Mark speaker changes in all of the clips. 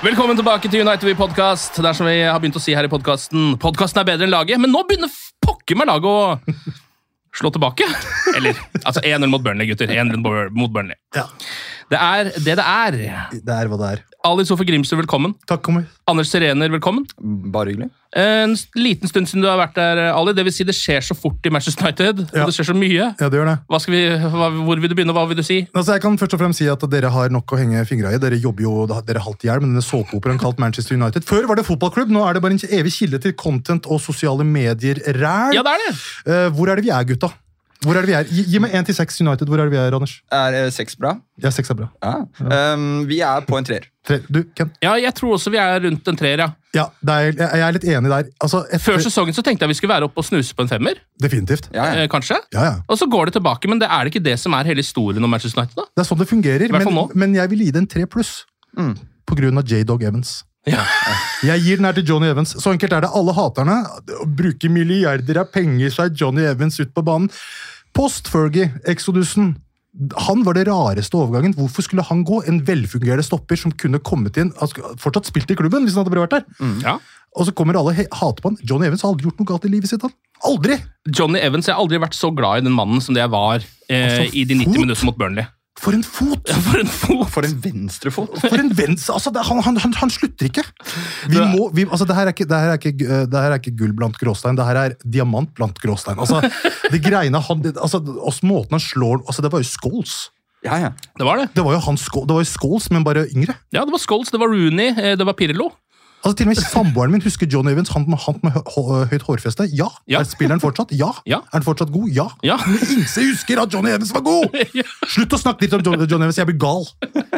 Speaker 1: Velkommen tilbake til United We Podcast. Det er som vi har begynt å si her i podkasten. Podkasten er bedre enn laget, men nå begynner pokker meg laget å slå tilbake. Eller altså 1-0 mot Burnley, gutter. 1-0 mot Burnley.
Speaker 2: Ja.
Speaker 1: Det er det det er.
Speaker 2: Det er hva det er.
Speaker 1: Ali Sofe Grimsrud, velkommen.
Speaker 2: Takk, kommer.
Speaker 1: Anders Serener, velkommen.
Speaker 3: Bare hyggelig.
Speaker 1: En liten stund siden du har vært der, Ali. Det vil si det skjer så fort i Manchester United.
Speaker 2: Ja.
Speaker 1: Og det skjer så mye.
Speaker 2: Ja, det gjør det.
Speaker 1: Vi, hva, hvor vil du begynne, hva vil du si?
Speaker 2: Altså, jeg kan først og fremst si at Dere har nok å henge fingra i. Dere jobber jo dere er halvt i hjel med denne såpeoperaen kalt Manchester United. Før var det fotballklubb, nå er det bare en evig kilde til content og sosiale medier-ræl.
Speaker 1: Ja, det er det.
Speaker 2: Eh, hvor er det vi er, gutta? Hvor er det vi er? Gi, gi meg én til seks United. Hvor er det vi er, Anders?
Speaker 3: Er seks bra?
Speaker 2: Ja, seks er bra.
Speaker 3: Ja. Um, vi er på en treer.
Speaker 2: Tre. Du, Ken?
Speaker 1: Ja, jeg tror også vi er rundt en treer, ja.
Speaker 2: Ja, det er, jeg er litt enig der. Altså, etter,
Speaker 1: Før sesongen så tenkte jeg vi skulle være oppe og snuse på en femmer.
Speaker 2: Definitivt.
Speaker 3: Ja, ja.
Speaker 1: Eh, kanskje?
Speaker 2: Ja, ja.
Speaker 1: Og så går det tilbake, men det er det ikke det som er hele historien om Manchester United? da?
Speaker 2: Det er sånn det fungerer. Men,
Speaker 1: nå.
Speaker 2: men jeg vil gi det en tre pluss.
Speaker 3: Mm.
Speaker 2: På grunn av J-Dog Evans.
Speaker 1: Ja.
Speaker 2: Jeg gir den her til Johnny Evans. Så enkelt er det. Alle haterne bruker milliarder av penger så er Johnny Evans ut på banen. Post-Fergie, Exodusen. Han var det rareste overgangen. Hvorfor skulle han gå? En velfungerende stopper som kunne kommet inn han skulle fortsatt spilt i klubben. hvis han hadde vært der.
Speaker 1: Ja.
Speaker 2: Og så kommer alle hater på han. Johnny Evans har aldri gjort noe galt i livet sitt. han. Aldri!
Speaker 1: Johnny Evans, Jeg har aldri vært så glad i den mannen som det jeg var eh,
Speaker 2: Altså,
Speaker 1: i de 90
Speaker 2: fot.
Speaker 1: minuttene mot Burnley.
Speaker 2: For en fot!
Speaker 1: For en fot!
Speaker 3: For en venstrefot!
Speaker 2: For en venstre, altså, det, han, han, han, slutter ikke! Vi må, vi, altså, det, her er ikke, det, her er ikke, eh, det her er ikke gull blant gråstein, det her er diamant blant gråstein. Altså, det greiene han, altså, Måten han slår altså, Det var jo Scholes.
Speaker 3: Ja, ja.
Speaker 1: Det var det.
Speaker 2: Det var jo, han, det var jo Scholes, men bare yngre.
Speaker 1: Ja, Det var Scholes, det var Rooney, eh, det var Pirlo.
Speaker 2: Altså, til og med Samboeren min husker John Evans, han, med- han med hø, hø, høyt hårfeste. Ja.
Speaker 1: Ja.
Speaker 2: Er spilleren fortsatt? Ja.
Speaker 1: Ja.
Speaker 2: Er han fortsatt god? Ja.
Speaker 1: Ja.
Speaker 2: Men Ingse husker at Johnny Evans var god!
Speaker 1: Ja.
Speaker 2: Slutt å snakke litt om John, John Evans, jeg blir gal.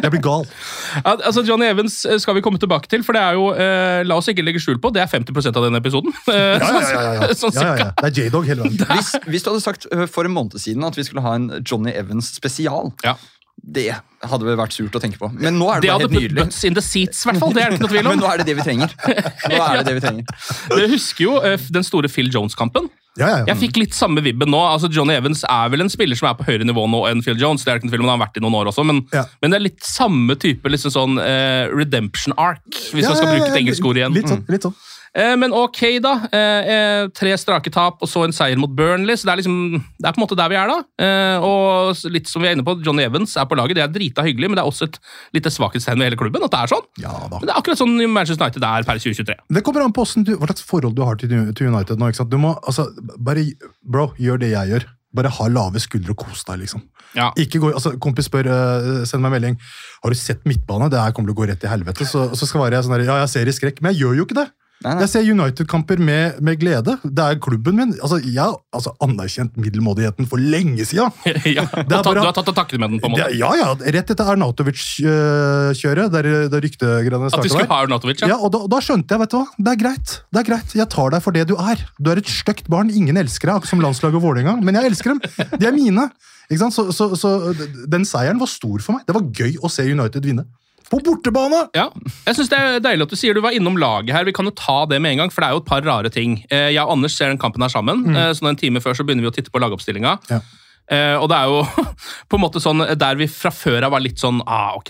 Speaker 2: Jeg blir gal.
Speaker 1: Altså Johnny Evans eh, skal vi komme tilbake til, for det er jo eh, La oss ikke legge skjul på, det er 50% av denne episoden. Eh,
Speaker 2: Ja, ja, ja. ja, ja.
Speaker 1: Sånn
Speaker 2: ja, ja, ja. Det er J-Dog hele veien.
Speaker 3: Hvis, hvis du hadde sagt for en måned siden at vi skulle ha en Johnny Evans spesial,
Speaker 1: Ja.
Speaker 3: Det hadde vel vært surt å tenke på. Men nå er det,
Speaker 1: Det
Speaker 3: bare
Speaker 1: hadde
Speaker 3: nydelig.
Speaker 1: Det
Speaker 3: hadde
Speaker 1: butts in the seats, i hvert fall. Det er det ikke noe tvil
Speaker 3: Men nå er det det vi trenger. Nå er det det vi trenger.
Speaker 1: Dere husker jo eh, den store Phil Jones-kampen.
Speaker 2: Ja, ja, ja.
Speaker 1: Jeg fikk litt samme vibben nå. altså Johnny Evans er vel en spiller som er på høyere nivå nå enn Phil Jones. det er ikke noe tvil om, Han har vært i noen år også, men,
Speaker 2: Ja.
Speaker 1: men det er litt samme type liksom sånn uh, redemption arc, hvis man skal bruke et engelsk ord igjen.
Speaker 2: Litt sånn. Litt sånn.
Speaker 1: Eh, men ok, da. Eh, eh, tre strake tap og så en seier mot Burnley. så Det er liksom, det er på en måte der vi er, da. Og litt som vi er inne på, Johnny Evans er på laget. Det er drita hyggelig, men det er også et lite svakhetstegn ved hele klubben. at det er sånn.
Speaker 2: Ja da.
Speaker 1: Men det er akkurat sånn Manchester United er per 2023.
Speaker 2: Det kommer an på du, hva slags forhold du har til, United nå. ikke sant? Du må, altså, bare, Bro, gjør det jeg gjør. Bare ha lave skuldre og kos deg, liksom.
Speaker 1: Ja.
Speaker 2: Ikke gå, altså, kompis spør, uh, send meg en melding. Har du sett midtbane? Det her kommer til å gå rett i helvete. Så, så skal være sånn der, ja, jeg ser i skrekk, men jeg gjør jo ikke det.
Speaker 3: Nei, nei.
Speaker 2: Jeg ser United-kamper med, med glede. Det er klubben min. Altså, Jeg har altså, anerkjent middelmådigheten for lenge sida.
Speaker 1: ja. Du, har tatt, til takke med den, på en måte.
Speaker 2: Det- Ja, ja, Rett etter Arnautovic-kjøret, der, der ryktegreiene
Speaker 1: At du
Speaker 2: starta
Speaker 1: skulle ha Arnautovic, ja.
Speaker 2: Ja, og da, da skjønte jeg, vet du hva, det er greit. Det er greit. Jeg tar deg for det du er. Du er et stygt barn. Ingen elsker deg, akkurat som landslaget og Vålerenga. Men jeg elsker dem. De er mine. Så, så, så den seieren var stor for meg. Det var gøy å se United vinne. På bortebane!
Speaker 1: Ja, jeg synes Det er deilig at du sier du var innom laget her. Vi kan jo ta det med en gang, for det er jo et par rare ting. Eh, Jeg og Anders ser den kampen her sammen,
Speaker 2: Mm.
Speaker 1: eh, så en time før så begynner vi å titte på lagoppstillinga.
Speaker 2: Ja.
Speaker 1: Eh, og det er jo på en måte sånn der vi fra før av var litt sånn ah, ok,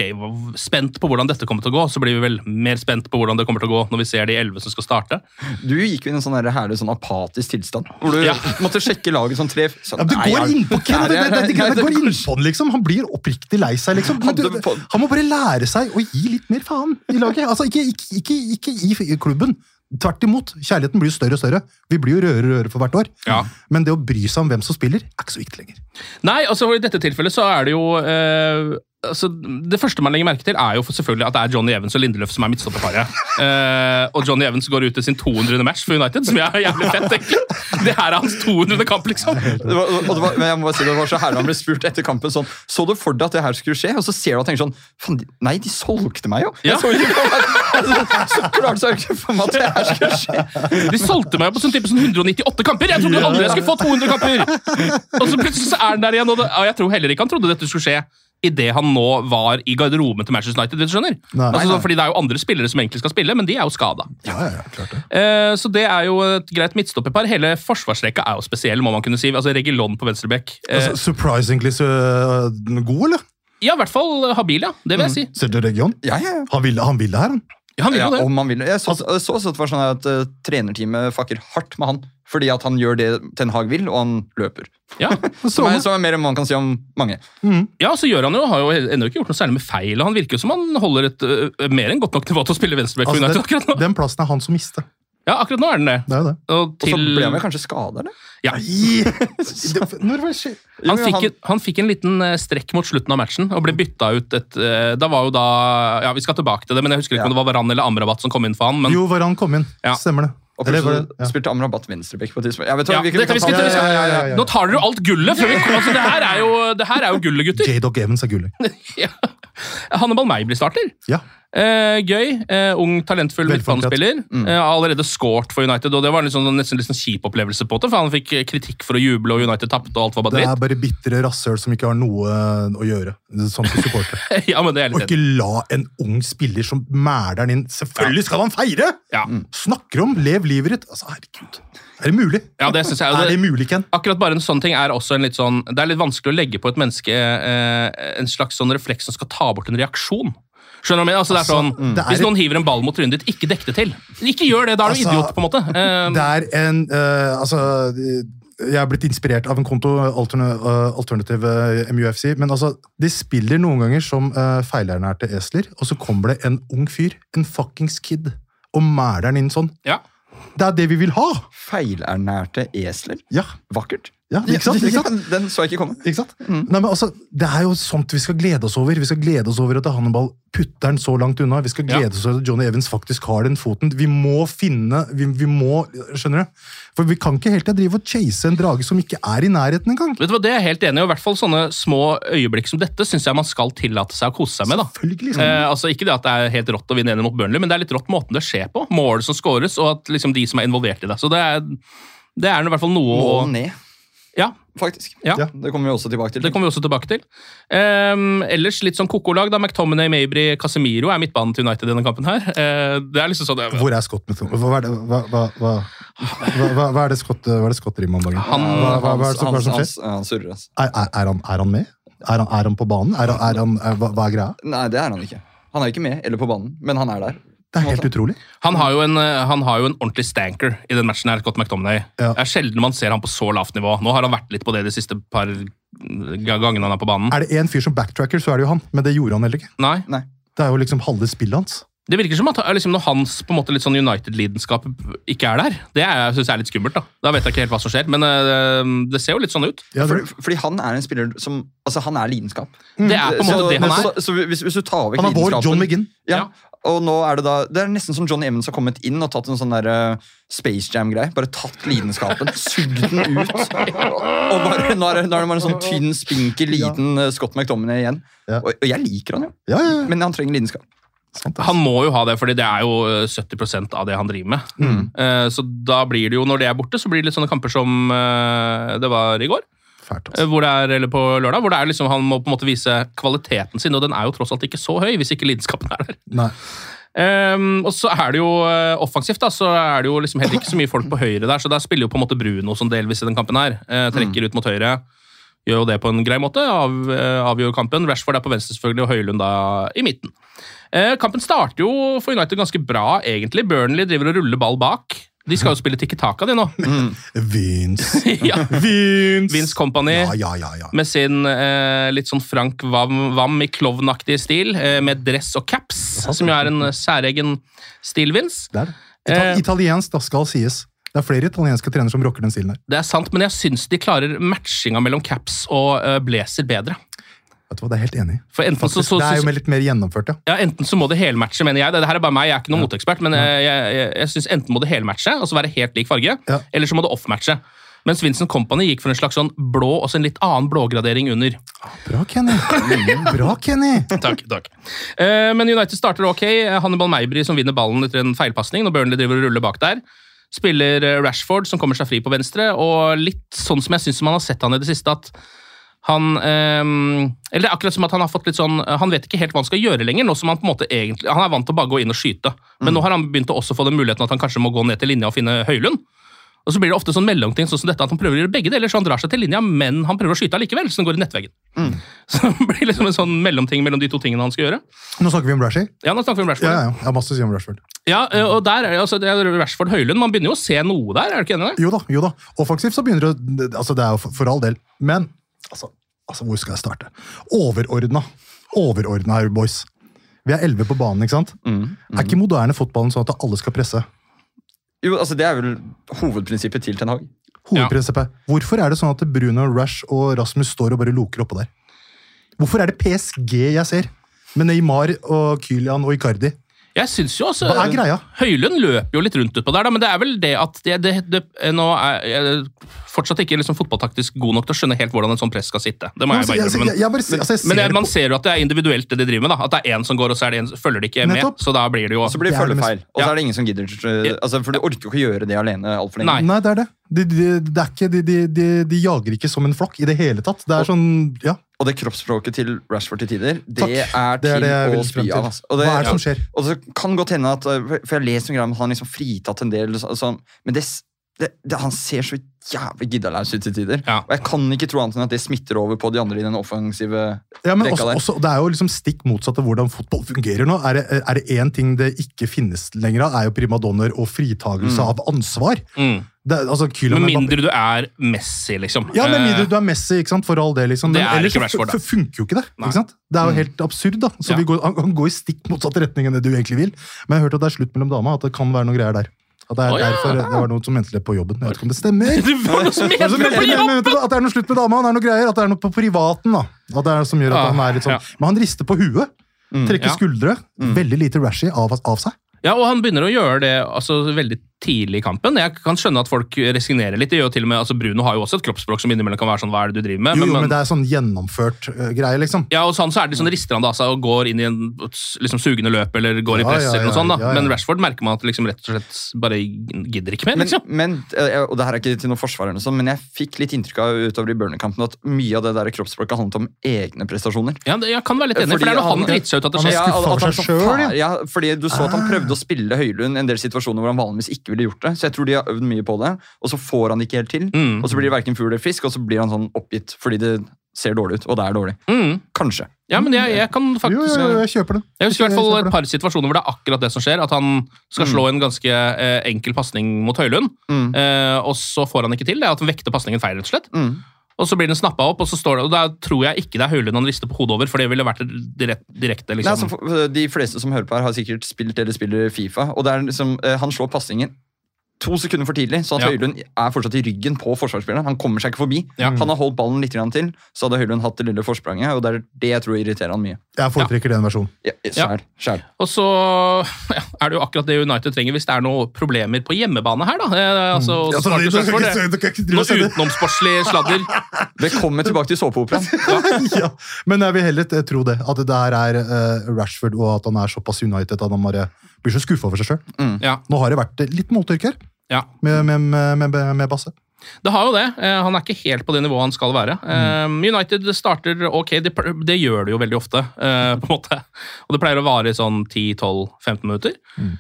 Speaker 1: spent på hvordan dette kommer til å gå, så blir vi vel mer spent på hvordan det kommer til å gå når vi ser de elleve som skal starte.
Speaker 3: Du gikk jo i en sånn herlig sånn apatisk tilstand. Hvor du
Speaker 1: Ja.
Speaker 3: måtte sjekke laget sånn tre sånn,
Speaker 2: Ja, det går
Speaker 3: inn
Speaker 2: innpå Ken! Det, det, det, det,
Speaker 3: Nei,
Speaker 2: det,
Speaker 3: det-
Speaker 2: går innpå den, liksom. Han blir oppriktig lei seg, liksom. Men du, han må bare lære seg å gi litt mer faen i laget. Altså, ikke, ikke, ikke, ikke i klubben. Tvert imot. Kjærligheten blir jo større og større. Vi blir jo rødere og rødere for hvert år.
Speaker 1: Ja.
Speaker 2: Men det å bry seg om hvem som spiller, er ikke så viktig lenger.
Speaker 1: Nei, altså i dette tilfellet så er det jo eh, altså, Det første man legger merke til, er jo for selvfølgelig at det er Johnny Evans og Lindeløf som er midtstopperparet. Uh, og Johnny Evans går ut til sin 200. match for United, som er jævlig fett, egentlig. Det her er hans 200. kamp, liksom.
Speaker 3: Det var, det var, men jeg må bare si det var så herlig Han ble spurt etter kampen sånn Så du for deg at det her skulle skje? Og så ser du og tenker sånn Faen, nei, de solgte meg jo!
Speaker 1: Ja.
Speaker 3: Jeg så ikke for meg Så klart så jeg det ikke for meg at det her skulle skje.
Speaker 1: De solgte meg på sånn type sånn 198 kamper! Jeg trodde aldri jeg skulle få 200 kamper! Og så plutselig så er han der igjen, og, det, jeg tror heller ikke han trodde dette skulle skje idet han nå var i garderoben til Manchester United. hvis du skjønner?
Speaker 2: Nei.
Speaker 1: altså, sånn, fordi Det er jo andre spillere som egentlig skal spille, men de er jo skada.
Speaker 2: Ja, ja, ja, klart det.
Speaker 1: Eh, så det er jo et greit midtstopperpar. Hele forsvarsrekka er jo spesiell, må man kunne si. Altså Regilon på venstrebekk. Eh,
Speaker 2: Altså, surprisingly så øh, god, eller?
Speaker 1: ja, i hvert fall habil, ja. Det vil jeg si.
Speaker 2: Ser du region?
Speaker 3: Ja, ja, ja.
Speaker 2: Han ville, han ville her, han.
Speaker 1: Ja, han vil
Speaker 3: Ja,
Speaker 1: det.
Speaker 3: om han vil. Jeg så, jeg så også at det var sånn at uh, trenerteamet fucker hardt med han. Fordi at han gjør det Ten Hag vil, og han løper.
Speaker 1: Ja.
Speaker 3: Som er, som er mer enn man kan si om mange.
Speaker 1: ja, så gjør han jo, har jo ennå ikke gjort noe særlig med feil, og han virker som han holder et uh, mer enn godt nok nivå til å spille venstreback
Speaker 2: Altså,
Speaker 1: United akkurat nå.
Speaker 2: den, plassen er han som mister.
Speaker 1: Ja, akkurat nå er den det.
Speaker 2: Det er jo det.
Speaker 1: Og
Speaker 3: Og så
Speaker 1: til,
Speaker 3: ble han vel kanskje skada, eller?
Speaker 1: ja, han, fikk,
Speaker 3: han-
Speaker 1: fikk en liten eh, strekk mot slutten av matchen og ble bytta ut et eh, Da var jo da Ja, vi skal tilbake til det, men jeg husker ikke
Speaker 3: Ja.
Speaker 1: om det var Varan eller Amrabat som kom inn for han. Men
Speaker 2: Jo, Varan kom inn.
Speaker 1: Ja.
Speaker 2: Stemmer det.
Speaker 3: Og plutselig
Speaker 2: det- ja.
Speaker 3: spilte Amrabat venstrebekk på et tidspunkt. Vet
Speaker 1: ja,
Speaker 3: vi, kan- vi
Speaker 1: dette,
Speaker 3: kan
Speaker 1: vi skal,
Speaker 3: det.
Speaker 2: Ja, ja, ja, ja.
Speaker 1: Nå tar dere jo alt gullet! Før vi, altså, det, her er jo, det her er jo gullet, gutter.
Speaker 2: J-Dog Evans er gullet.
Speaker 1: Ja. Hannibal May starter.
Speaker 2: Ja.
Speaker 1: Eh, gøy. Eh, ung, talentfull midtbanespiller. Mm. Eh, allerede scoret for United, og det var sånn, nesten litt sånn kjip opplevelse på det, for han fikk eh, kritikk for å juble, og United tapte, og alt var bare
Speaker 2: Det
Speaker 1: dritt.
Speaker 2: er bare bitre rasshøl som ikke har noe å gjøre. som supporter.
Speaker 1: ja, men det er
Speaker 2: Og ikke la en ung spiller som mæler den inn Selvfølgelig skal han feire!
Speaker 1: ja.
Speaker 2: Snakker om 'lev livet ditt'. Altså, herregud. Er det mulig?
Speaker 1: ja, det synes jeg.
Speaker 2: Er det
Speaker 1: det,
Speaker 2: mulig, Ken?
Speaker 1: akkurat bare en sånn ting er også en litt sånn Det er litt vanskelig å legge på et menneske eh, en slags sånn refleks som skal ta bort en reaksjon. Skjønner du hva jeg mener? Altså, det er
Speaker 2: Altså,
Speaker 1: sånn,
Speaker 2: det er
Speaker 1: Hvis noen hiver en ball mot trynet ditt, ikke dekk det til. Ikke gjør det, da er du
Speaker 2: Altså,
Speaker 1: idiot, på en måte. Um,
Speaker 2: Det er en uh, Altså jeg er blitt inspirert av en konto, eh, Alternative MUFC. Men altså, de spiller noen ganger som uh, feilernærte esler, og så kommer det en ung fyr, en fuckings kid, og mæler den inn sånn.
Speaker 1: ja.
Speaker 2: Det er det vi vil ha!
Speaker 3: Feilernærte esler.
Speaker 2: Ja,
Speaker 3: Vakkert.
Speaker 2: Ja ikke sant? Ikke sant?
Speaker 3: Den så jeg ikke komme.
Speaker 2: Ikke sant? Nei, men altså, Det er jo sånt vi skal glede oss over. Vi skal glede oss over at Hannibal putter den så langt unna. Vi skal
Speaker 1: Ja.
Speaker 2: glede oss over at Johnny Evans faktisk har den foten. Vi må finne vi, vi må, Skjønner du? For vi kan ikke helt til drive og chase en drage som ikke er i nærheten engang.
Speaker 1: Vet du hva, Det er jeg helt enig i. I hvert fall sånne små øyeblikk som dette syns jeg man skal tillate seg å kose seg med. da.
Speaker 2: Selvfølgelig.
Speaker 1: Eh, altså Ikke det at det er helt rått å vinne 1 mot Burnley, men det er litt rått måten det skjer på. Målet som scores, og at liksom de som er involvert i det. Så det er, det er i hvert fall noe
Speaker 3: Mål ned,
Speaker 1: Ja,
Speaker 3: faktisk.
Speaker 1: Ja.
Speaker 3: Det kommer vi også tilbake til.
Speaker 1: det kommer vi også tilbake til. Um, ellers litt sånn koko-lag. da McTominay, Mabry, Casemiro er midtbanen til United i denne kampen. her. Uh, det er liksom sånn...
Speaker 2: Hvor er Scott McTominay? Hva det, hva, hva, hva, hva, hva, hva er det Scott, hva er det Scott driver med om dagen?
Speaker 1: Han-
Speaker 2: hva, hva, hva, er det som- hans, er det som skjer?
Speaker 3: han, han surrer, altså.
Speaker 2: Er, er, er, han, er han med? Er han, er han på banen? Er, er han, er, hva, hva er greia?
Speaker 3: Nei, det er han ikke. Han er ikke med eller på banen, men han er der.
Speaker 2: Det er helt utrolig.
Speaker 1: Han har, jo en, eh, han har jo en ordentlig stanker i den matchen her, Scott McTominay.
Speaker 2: Ja.
Speaker 1: Det er sjelden man ser han på så lavt nivå. Nå har han vært litt på det de siste par gangene han er på banen.
Speaker 2: Er det én fyr som backtracker, så er det jo han. Men det gjorde han heller ikke.
Speaker 1: Nei.
Speaker 3: Nei.
Speaker 2: Det er jo liksom halve spillet hans.
Speaker 1: Det virker som at liksom, når hans på en måte litt sånn United-lidenskap ikke er der. Det er- synes jeg er litt skummelt. Da Da vet jeg ikke helt hva som skjer, men uh, det ser jo litt sånn ut.
Speaker 2: Ja,
Speaker 3: Fordi, fordi han er en spiller som Altså, han er lidenskap.
Speaker 1: Det er på en måte
Speaker 3: så,
Speaker 1: det han er.
Speaker 3: Så, så hvis, hvis du tar vekk
Speaker 2: han er vår John McGinn.
Speaker 3: Ja.
Speaker 1: Ja.
Speaker 3: Og nå er det da Det er nesten som Johnny Evans har kommet inn og tatt en sånn der uh, Space Jam-greie. Bare tatt lidenskapen, sugd den ut. Og bare, nå, er det, nå er det bare en sånn tynn, spinkel, liten uh, Scott McDominay igjen.
Speaker 2: Ja.
Speaker 3: Og, og jeg liker han jo,
Speaker 2: Ja, ja, ja.
Speaker 3: men han trenger lidenskap.
Speaker 1: Han må jo ha det, fordi det er jo eh, 70% av det han driver med.
Speaker 2: Mm.
Speaker 1: Eh, Så da blir det jo, når det er borte, så blir det litt sånne kamper som eh, det var i går.
Speaker 2: Fælt,
Speaker 1: eh,
Speaker 2: altså.
Speaker 1: hvor det er, eller på lørdag, hvor det er liksom, han må på en måte vise kvaliteten sin, og den er jo tross alt ikke så høy hvis ikke lidenskapen er der.
Speaker 2: Nei.
Speaker 1: Um, og så er det jo uh, offensivt, da, så er det jo liksom heller ikke så mye folk på høyre der, så der spiller jo på en måte Bruno som delvis i den kampen her. Uh, trekker ut mot høyre. Gjør jo det på en grei måte, av, uh, avgjør kampen. Rashford er på venstre selvfølgelig, og Høylund da i midten. Eh, kampen starter jo for United ganske bra, egentlig. Burnley driver og ruller ball bak. De skal jo spille Tikki Taka, de nå.
Speaker 2: Vince.
Speaker 1: ja.
Speaker 2: Vince.
Speaker 1: Vince Company.
Speaker 2: Ja, ja, ja, ja.
Speaker 1: Med sin eh, litt sånn Frank Wam i klovnaktig stil, eh, med dress og caps, som jo er en særegen stil, Vince.
Speaker 2: Det er det. Ita
Speaker 1: Eh.
Speaker 2: Italiensk, da, skal sies. Det er flere italienske trenere som rocker den stilen her.
Speaker 1: Det er sant, men jeg syns de klarer matchinga mellom caps og uh, blazer bedre.
Speaker 2: Vet du hva, Det er jeg helt enig.
Speaker 1: For enten så,
Speaker 2: så,
Speaker 1: så,
Speaker 2: det er jo litt mer gjennomført, ja.
Speaker 1: ja, enten så må det helmatche, mener jeg. Det her er bare meg, jeg er ikke noen moteekspert, men jeg, jeg, jeg, jeg synes enten må det helmatche, altså være helt lik farge,
Speaker 2: Ja.
Speaker 1: eller så må det offmatche. Mens Vincent Company gikk for en slags sånn blå og så en litt annen blågradering under.
Speaker 2: Bra, Kenny. Bra, Kenny.
Speaker 1: Takk, takk. Eh, men United starter ok. Hannibal Meibry som vinner ballen etter en feilpasning når Burnley driver og ruller bak der. Spiller eh, Rashford som kommer seg fri på venstre, og litt sånn som jeg syns man har sett han i det siste, at han eh, Eller det er akkurat som at han har fått litt sånn Han vet ikke helt hva han skal gjøre lenger, nå som han på en måte egentlig Han er vant til å bare gå inn og skyte, men nå har han begynt å også få den muligheten at han kanskje må gå ned til linja og finne Høylund. Og så blir det ofte sånn mellomting sånn som dette, at han prøver å gjøre begge deler, så han drar seg til linja, men han prøver å skyte allikevel, så den går i nettveggen. Så det blir liksom en sånn mellomting mellom de to tingene han skal gjøre.
Speaker 2: Nå snakker vi om Rashi.
Speaker 1: Ja, nå snakker vi om Rashford.
Speaker 2: Ja, ja, jeg har masse å si om Rashford.
Speaker 1: Ja, eh, og der er altså, det er Rashford Høylund. Man begynner jo å se noe der, er du ikke enig i det?
Speaker 2: Jo da, jo da. Offensivt så begynner det altså Det er jo for all del. Men altså, altså, hvor skal jeg starte? Overordna. Overordna her, boys. Vi er elleve på banen, ikke sant? Er ikke moderne fotballen sånn at alle skal presse?
Speaker 3: Jo, altså Det er vel hovedprinsippet til Ten Hag.
Speaker 2: Hovedprinsippet. Hvorfor er det sånn at Bruno, Rash og Rasmus står og bare loker oppå der? Hvorfor er det PSG jeg ser? Med Neymar og Kylian og Icardi.
Speaker 1: Jeg synes jo også
Speaker 2: Hva er greia?
Speaker 1: Høylund løper jo litt rundt utpå der, da, men det er vel det at det, det, det, Nå er jeg fortsatt ikke liksom fotballtaktisk god nok til å skjønne helt hvordan en sånn press skal sitte. Det må jeg bare
Speaker 2: Jeg- jeg-
Speaker 1: innrømme.
Speaker 2: jeg bare altså, jeg
Speaker 1: Men jeg, man ser jo at det er individuelt, det de driver med. da. At det er én som går, og så er det en, følger de ikke med.
Speaker 2: Nettopp.
Speaker 1: Så da blir det jo
Speaker 3: så blir det følgefeil. Og så er det ingen som gidder. uh, Altså, For du orker jo ikke gjøre det alene altfor lenge.
Speaker 1: Nei.
Speaker 2: Nei, det er det. De, de, det er ikke, de, de, de, de jager ikke som en flokk i det hele tatt. Det er sånn, ja.
Speaker 3: Og det kroppsspråket til Rashford til tider, det
Speaker 2: Takk.
Speaker 3: er
Speaker 2: Det er
Speaker 3: til
Speaker 2: det jeg
Speaker 3: å spy
Speaker 2: til.
Speaker 3: av. Altså. Og
Speaker 2: Hva er det som skjer?
Speaker 3: Og så kan godt hende at uh, For jeg har lest noen greier om han liksom fritatt en del, så- sånn, men det, det, det, han ser så jævlig giddalaus ut til tider.
Speaker 1: Ja.
Speaker 3: Og jeg kan ikke tro annet enn at det smitter over på de andre i den offensive
Speaker 2: Ja, men også,
Speaker 3: der.
Speaker 2: også, Det er jo liksom stikk motsatt av hvordan fotball fungerer nå. Er det, er det én ting det ikke finnes lenger av, er jo primadonner og fritagelse av ansvar.
Speaker 1: Mm.
Speaker 2: Det, altså,
Speaker 1: Med mindre du er Messi, liksom.
Speaker 2: Ja, med mindre
Speaker 1: Eh,
Speaker 2: du er Messi, ikke sant? for all del. Liksom.
Speaker 1: Det
Speaker 2: Men
Speaker 1: er
Speaker 2: ellers
Speaker 1: ikke
Speaker 2: så funker jo ikke det.
Speaker 1: Nei.
Speaker 2: Ikke sant? Det er jo helt absurd. da. Så
Speaker 1: Ja.
Speaker 2: vi går, han går i stikk motsatt retning enn det du egentlig vil. Men jeg har hørt at det er slutt mellom dama, at det kan være noen greier der. At det er
Speaker 1: oh, ja.
Speaker 2: derfor det var noe som mente på jobben. Jeg vet ikke om det stemmer.
Speaker 1: Det var noe som
Speaker 2: Men så
Speaker 1: heter
Speaker 2: mente
Speaker 1: på
Speaker 2: jeg-
Speaker 1: jobb!
Speaker 2: men vet du hva? At det er noe slutt med dama, det er noe greier. At det er noe på privaten. da. At det er noe som gjør at
Speaker 1: Ah,
Speaker 2: han er litt sånn... Men han rister på huet. Trekker
Speaker 1: ja.
Speaker 2: skuldre. Veldig lite rashy av, av seg.
Speaker 1: Ja, og han begynner å gjøre det altså, veldig tidlig i kampen. Jeg kan skjønne at folk resignerer litt. Det gjør jo til og med, altså Bruno har jo også et kroppsspråk som innimellom kan være sånn Hva er det du driver med?
Speaker 2: Jo, men,
Speaker 1: Men-
Speaker 2: men det er sånn gjennomført uh, greie, liksom.
Speaker 1: Ja, og sånn så er det sånn rister han da seg og går inn i en liksom, sugende løp eller går i
Speaker 2: Ja,
Speaker 1: press.
Speaker 2: ja,
Speaker 1: eller noe sånt da.
Speaker 2: ja, ja.
Speaker 1: Men Rashford merker man at liksom rett og slett bare gidder ikke mer.
Speaker 3: Men,
Speaker 1: liksom.
Speaker 3: men, men og det her er ikke til noe forsvar, eller noe sånt, men jeg fikk litt inntrykk av utover i Burnley-kampen at mye av det der kroppsspråket handlet om egne prestasjoner.
Speaker 1: Ja, jeg kan være litt enig, for det er når han
Speaker 3: han-
Speaker 1: driter seg ut at det
Speaker 2: er
Speaker 1: skjer.
Speaker 3: Ja, at han
Speaker 2: seg
Speaker 3: så ja, fordi Du så at han prøvde å spille Høylund en del situasjoner hvor han vanligvis ikke ville gjort det. Så jeg tror de har øvd mye på det, og så får han ikke helt til.
Speaker 1: Mm.
Speaker 3: Og så blir det verken fugl eller fisk, og så blir han sånn oppgitt fordi det ser dårlig ut, og det er dårlig.
Speaker 1: Mm.
Speaker 3: Kanskje.
Speaker 1: Ja, men jeg, jeg kan faktisk
Speaker 2: jo, jo, jeg kjøper det.
Speaker 1: Jeg husker i hvert fall et par situasjoner hvor det er akkurat det som skjer. At han skal slå en ganske eh, enkel pasning mot Høylund,
Speaker 3: Mm.
Speaker 1: eh, og så får han ikke til. Det er at han vekter pasningen feil, rett og slett.
Speaker 3: Mm.
Speaker 1: Og så blir den snappa opp, og så står det, og da tror jeg ikke det er Høylund han rister på hodet over, for det ville vært direkte, direkte
Speaker 3: Nei,
Speaker 1: liksom.
Speaker 3: altså, de fleste som hører på her, har sikkert spilt eller spiller Fifa. og det er liksom, eh, Han slår pasningen to sekunder for tidlig, så at
Speaker 1: Ja.
Speaker 3: Høylund er fortsatt i ryggen på forsvarsspilleren. Han kommer seg ikke forbi.
Speaker 1: Ja.
Speaker 3: Han har holdt ballen litt til, så hadde Høylund hatt det lille forspranget. og Det er det jeg tror irriterer han mye.
Speaker 2: Jeg foretrekker den versjonen.
Speaker 3: Ja,
Speaker 1: Ja.
Speaker 3: Sjæl. sjæl.
Speaker 1: Og så er det jo akkurat det United trenger hvis det er noen problemer på hjemmebane her, da. Eh, altså,
Speaker 2: Ja, så
Speaker 1: Marcus
Speaker 2: det- det- det- det-
Speaker 1: Noe
Speaker 2: det-
Speaker 1: utenomsportslig sladder.
Speaker 3: Velkommen tilbake til såpeoperaen.
Speaker 2: ja, men jeg vil heller eh, tro det. At det der er uh, Rashford, og at han er såpass United at han bare blir så skuffa over seg sjøl.
Speaker 1: Ja,
Speaker 2: Nå har det vært eh, litt mottørk her
Speaker 1: ja.
Speaker 2: med, med, med, med, med Basse.
Speaker 1: Det har jo det. Eh, Han er ikke helt på det nivået han skal være. Mm. United starter ok, det, det gjør det jo veldig ofte, eh, på en måte. Og det pleier å vare i sånn 10-12-15 minutter. Mm.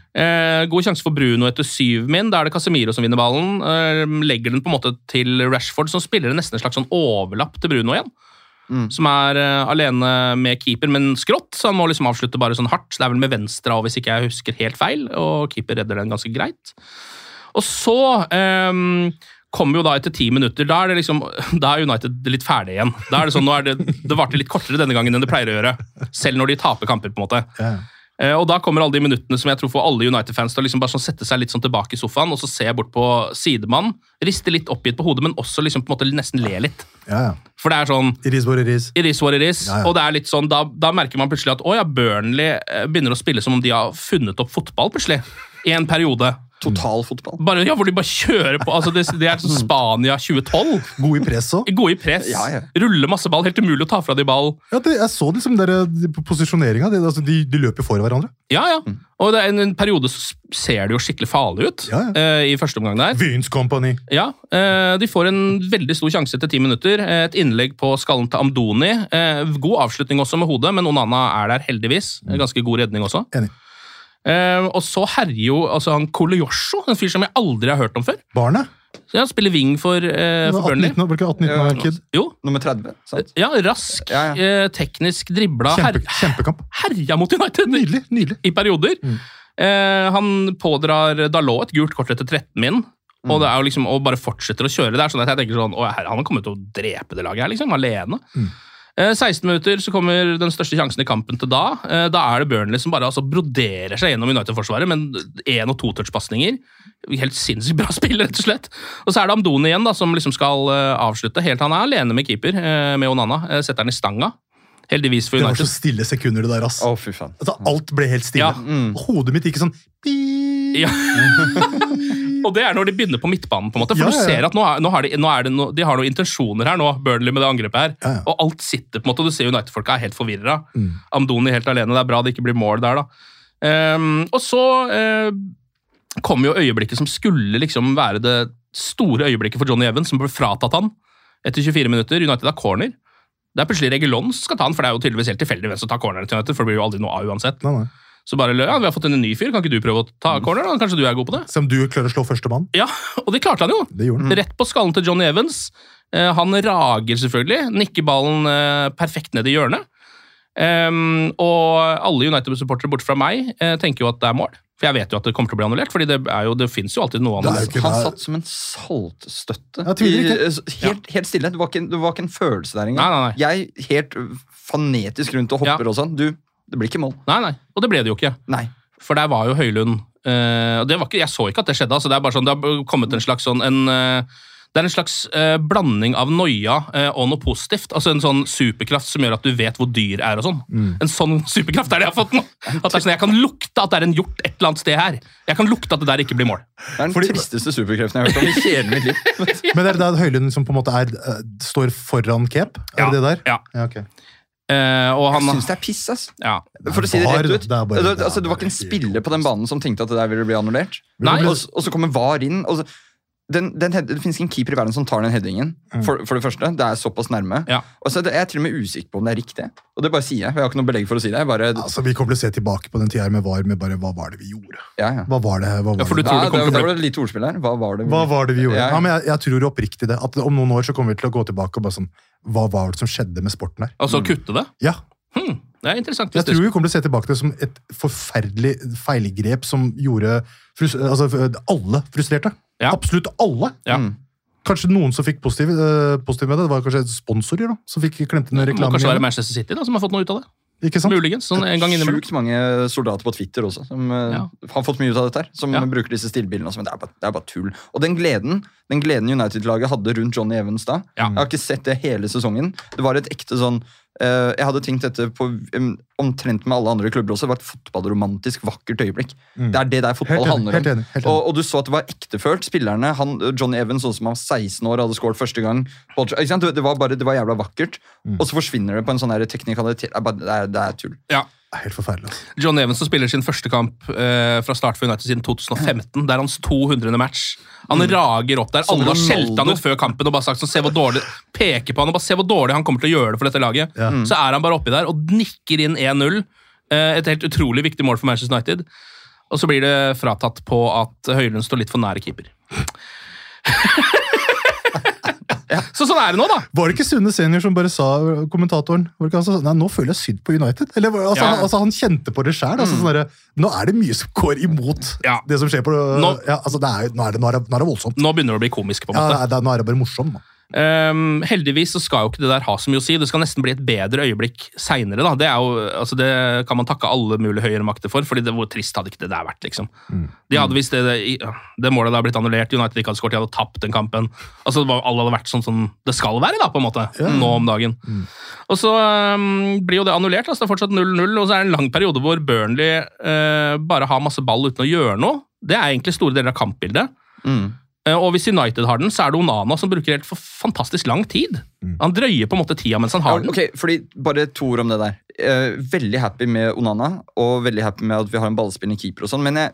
Speaker 1: God sjanse for Bruno etter syv min. Da er det Casemiro som vinner ballen. Eh, Legger den på en måte til Rashford, som spiller nesten en slags sånn overlapp til Bruno igjen. Som er eh, alene med keeper, men skrått, så han må liksom avslutte bare sånn hardt. Det er vel med venstre av, hvis ikke jeg husker helt feil, og keeper redder den ganske greit. Og så um, kommer jo da etter ti minutter, da er, liksom, da er United litt ferdig igjen. Da er Det sånn, nå er det, det varte litt kortere denne gangen enn det pleier å gjøre. Selv når de taper kamper. på en måte.
Speaker 2: Ja.
Speaker 1: Uh, og Da kommer alle de minuttene som jeg tror får alle United-fans til å liksom bare sånn sette seg litt sånn tilbake i sofaen og så se bort på sidemannen, riste litt oppgitt på hodet, men også liksom på en måte nesten le litt.
Speaker 2: Ja, ja.
Speaker 1: For det er sånn
Speaker 2: It is what it is.
Speaker 1: It is what it is.
Speaker 2: Ja, ja.
Speaker 1: Og det er litt sånn, da, da merker man plutselig at å ja, Burnley eh, begynner å spille som om de har funnet opp fotball plutselig. I en periode.
Speaker 3: Totalfotball.
Speaker 1: Bare, ja, hvor de bare kjører på. altså Det, det er sånn Spania 2012.
Speaker 2: God i press òg.
Speaker 1: God i press.
Speaker 3: Ja, ja.
Speaker 1: Ruller masse ball. Helt umulig å ta fra de ball.
Speaker 2: Ja, det, jeg så liksom der, de, posisjoneringa. De, altså, de, de løper for hverandre.
Speaker 1: Ja, ja. Og det er en, en periode så ser det jo skikkelig farlig ut
Speaker 2: Ja,
Speaker 1: eh, i første omgang der.
Speaker 2: Vince Company.
Speaker 1: Ja, uh, De får en veldig stor sjanse etter ti minutter. Uh, Et innlegg på skallen til Amdoni. God avslutning også med hodet, men Onana er der heldigvis. En Ganske god redning også.
Speaker 2: Enig.
Speaker 1: Eh, og så herjer jo altså han Kolojosjo, en fyr som jeg aldri har hørt om før.
Speaker 2: Barnet.
Speaker 1: Så Han spiller wing for, eh, for
Speaker 2: 18-19
Speaker 1: Burnley.
Speaker 2: år, ble ikke 18-19 år, kid.
Speaker 1: Jo,
Speaker 3: Nummer 30. sant?
Speaker 1: ja, rask,
Speaker 3: Ja,
Speaker 1: Eh, teknisk dribla. Her,
Speaker 2: Kjempe, kjempekamp.
Speaker 1: herja mot United
Speaker 2: Nydelig. nydelig.
Speaker 1: i perioder. Eh, han pådrar Dalot et gult kort etter 13 min. Og det er jo liksom, og bare fortsetter å kjøre. Det er sånn at jeg tenker sånn, å, her, Han har kommet til å drepe det laget her, liksom, alene. Eh, 16 minutter så kommer den største sjansen i kampen til da. Eh, da er det Burnley som bare altså, broderer seg gjennom United-forsvaret, men én- og totouch-pasninger. Helt sinnssykt bra spill, rett og slett. Og så er det Amdoni igjen da, som liksom skal eh, avslutte. Helt Han er alene med keeper, eh, med Onana. Eh, setter han i stanga. Heldigvis for United.
Speaker 2: Det var så stille sekunder, det der. ass.
Speaker 3: Faen.
Speaker 2: Altså, alt ble helt stille.
Speaker 1: Ja.
Speaker 2: Hodet mitt gikk sånn
Speaker 1: Ja. Og det er når de begynner på midtbanen, på en måte. For
Speaker 2: Ja,
Speaker 1: du ser at nå, er, nå, har de, nå er det no, de har noen intensjoner her, nå, Burnley med det angrepet her.
Speaker 2: Ja, ja.
Speaker 1: Og alt sitter på en måte, og du ser United-folka er helt forvirra.
Speaker 2: Mm.
Speaker 1: Amdoni helt alene. Det er bra det ikke blir mål der, da. Um, og så uh, kom jo øyeblikket som skulle liksom være det store øyeblikket for Johnny Evans, som ble fratatt han etter 24 minutter. United har corner. Det er plutselig Regulon som skal ta han, for det er jo tydeligvis helt tilfeldig hvem som tar corneren til United, for det blir jo aldri noe av uansett.
Speaker 2: Nei, nei.
Speaker 1: Så bare, ja, vi har fått inn en ny fyr, kan ikke du prøve å ta corner? da? Kanskje du er god på det?
Speaker 2: Som du klarer å slå førstemann.
Speaker 1: Ja, og det klarte han jo.
Speaker 2: Det gjorde han.
Speaker 1: Rett på skallen til Johnny Evans. Eh, han rager selvfølgelig, nikker ballen eh, perfekt ned i hjørnet. Um, og alle United-supportere bort fra meg eh, tenker jo at det er mål. For jeg vet jo at det kommer til å bli annullert, fordi det, er jo, det fins jo alltid noe annet.
Speaker 2: ikke
Speaker 3: Han satt som en saltstøtte. I- helt, helt stille. Det var, ikke, det var ikke en følelse der engang.
Speaker 1: Nei, nei, nei.
Speaker 3: Jeg helt fanetisk rundt og hopper
Speaker 1: Ja.
Speaker 3: og sånn. Du, det blir ikke mål.
Speaker 1: Nei, nei, og det ble det jo ikke.
Speaker 3: Nei.
Speaker 1: For der var jo Høylund uh, og det var ikke, Jeg så ikke at det skjedde. altså Det er bare sånn, det har kommet en slags sånn en, uh, Det er en slags uh, blanding av noia og noe positivt. Altså En sånn superkraft som gjør at du vet hvor dyr er og sånn. En sånn superkraft er det jeg har fått nå! At det er sånn, Jeg kan lukte at det er en hjort et eller annet sted her. Jeg kan lukte at det der ikke blir mål.
Speaker 3: Det er den
Speaker 2: Fordi-
Speaker 3: tristeste superkreften jeg har hørt om i hele mitt liv.
Speaker 2: Men det er det Høylund som på en måte er, står foran Kep? Er
Speaker 1: Ja.
Speaker 2: det det der?
Speaker 1: Ja.
Speaker 2: Ja, ok.
Speaker 1: Eh, og
Speaker 3: Jeg
Speaker 1: han
Speaker 3: syns det er piss, ass.
Speaker 1: ja.
Speaker 3: For å si det rett ut.
Speaker 2: det bare-
Speaker 3: det,
Speaker 2: det
Speaker 3: altså, det var ikke en spiller på den banen som tenkte at det der ville bli annullert.
Speaker 1: Nei.
Speaker 3: Og, og så kommer VAR inn. Og så, den, den, head- det finnes ikke en keeper i verden som tar den headingen. For, for det første, Det er såpass nærme.
Speaker 1: Ja.
Speaker 3: Og så er jeg er til og med usikker på om det er riktig. Og det bare sier jeg. Jeg har ikke noe belegg for å si det. Bare,
Speaker 2: Altså, Vi kommer til å se tilbake på den tida med VAR med bare hva var det vi gjorde?
Speaker 3: ja, ja.
Speaker 2: Hva var det, hva var
Speaker 1: Ja, for du
Speaker 2: det?
Speaker 1: tror
Speaker 3: Ja,
Speaker 1: det kommer
Speaker 3: det, det var et lite ordspill her. Hva var det? vi-
Speaker 2: Hva var det vi gjorde?
Speaker 3: Ja,
Speaker 2: Ja, men jeg, jeg tror oppriktig det. At om noen år så kommer vi til å gå tilbake og bare sånn Hva var det som skjedde med sporten her?
Speaker 1: Altså mm. kutte det.
Speaker 2: Ja,
Speaker 1: Hmm, det er interessant.
Speaker 2: Jeg tror vi kommer til å se tilbake til det som et forferdelig feilgrep som gjorde frus altså, alle frustrerte.
Speaker 1: Ja.
Speaker 2: Absolutt alle.
Speaker 1: Ja.
Speaker 3: Mm.
Speaker 2: Kanskje noen som fikk positiv, uh, positiv med det. Det var kanskje sponsorer da, som fikk klemt inn en
Speaker 1: Det må
Speaker 2: reklame.
Speaker 1: kanskje være. Manchester City da, som har fått noe ut av det.
Speaker 2: Ikke sant?
Speaker 1: Muligens. sånn en gang innimellom.
Speaker 3: Sjukt mange soldater på Twitter også som eh,
Speaker 1: Ja.
Speaker 3: har fått mye ut av dette. her Som
Speaker 1: Ja.
Speaker 3: bruker disse stillbildene. også, Men det er, bare, det er bare tull. Og den gleden Den gleden United-laget hadde rundt Johnny Evans da
Speaker 1: Ja.
Speaker 3: Jeg har ikke sett det hele sesongen. Det var et ekte sånn Jeg hadde tenkt dette på um, omtrent med alle andre klubber også. Det var et fotballromantisk, vakkert øyeblikk. Det er det der fotball
Speaker 2: Helt enig,
Speaker 3: handler om.
Speaker 2: helt enig, helt enig.
Speaker 3: Og, og du så at det var ektefølt. Spillerne, han, Johnny Evans, sånn som var 16 år, hadde skåret første gang. Det, det var bare, det var jævla vakkert. Og så forsvinner det på en sånn teknikalitet. Det er, det er, det er tull.
Speaker 1: Ja.
Speaker 2: Helt forferdelig. altså.
Speaker 1: John Evans som spiller sin første kamp eh, fra start for United siden 2015. Det er hans 200. match. Han rager opp der. Alle har skjelt han ut før kampen og bare sagt sånn, se hvor dårlig, peker på han og bare se hvor dårlig han kommer til å gjøre det for dette laget. Så er han bare oppi der og nikker inn 1-0. Eh, et helt utrolig viktig mål for Manchester United. Og så blir det fratatt på at Høylund står litt for nære keeper. Så sånn er det nå, da.
Speaker 2: Var det ikke Sunne senior som bare sa, kommentatoren var det ikke han sa, Nei, nå føler jeg synd på United. Eller, altså,
Speaker 1: Ja.
Speaker 2: han, altså, han kjente på det sjæl. Altså, sånn nå er det mye som går imot
Speaker 1: Ja.
Speaker 2: det som skjer på
Speaker 1: Nå-
Speaker 2: altså, det er, nå, er det, nå, er det, nå er det voldsomt.
Speaker 1: Nå begynner det å bli komisk. på en
Speaker 2: Ja,
Speaker 1: måte.
Speaker 2: det er, det nå er det bare morsomt. Da.
Speaker 1: Ehm, heldigvis så skal jo ikke det der ha så mye å si. Det skal nesten bli et bedre øyeblikk seinere. Det, altså det kan man takke alle mulige høyere makter for, fordi det, hvor trist hadde ikke det der vært? liksom. De hadde Hvis det, det, det målet hadde blitt annullert, United ikke hadde skåret, de hadde tapt den kampen. altså det var, Alle hadde vært sånn som det skal være da, på en måte, nå om dagen. Og så um, blir jo det annullert. altså Det er fortsatt 0-0, og så er det en lang periode hvor Burnley uh, bare har masse ball uten å gjøre noe. Det er egentlig store deler av kampbildet. Eh, Og hvis United har den, så er det Onana som bruker helt for fantastisk lang tid. Han drøyer på en måte tida mens han har
Speaker 3: Ja,
Speaker 1: den.
Speaker 3: ok, fordi Bare to ord om det der. Eh, veldig happy med Onana, og veldig happy med at vi har en ballspillende keeper. og sånn, Men jeg,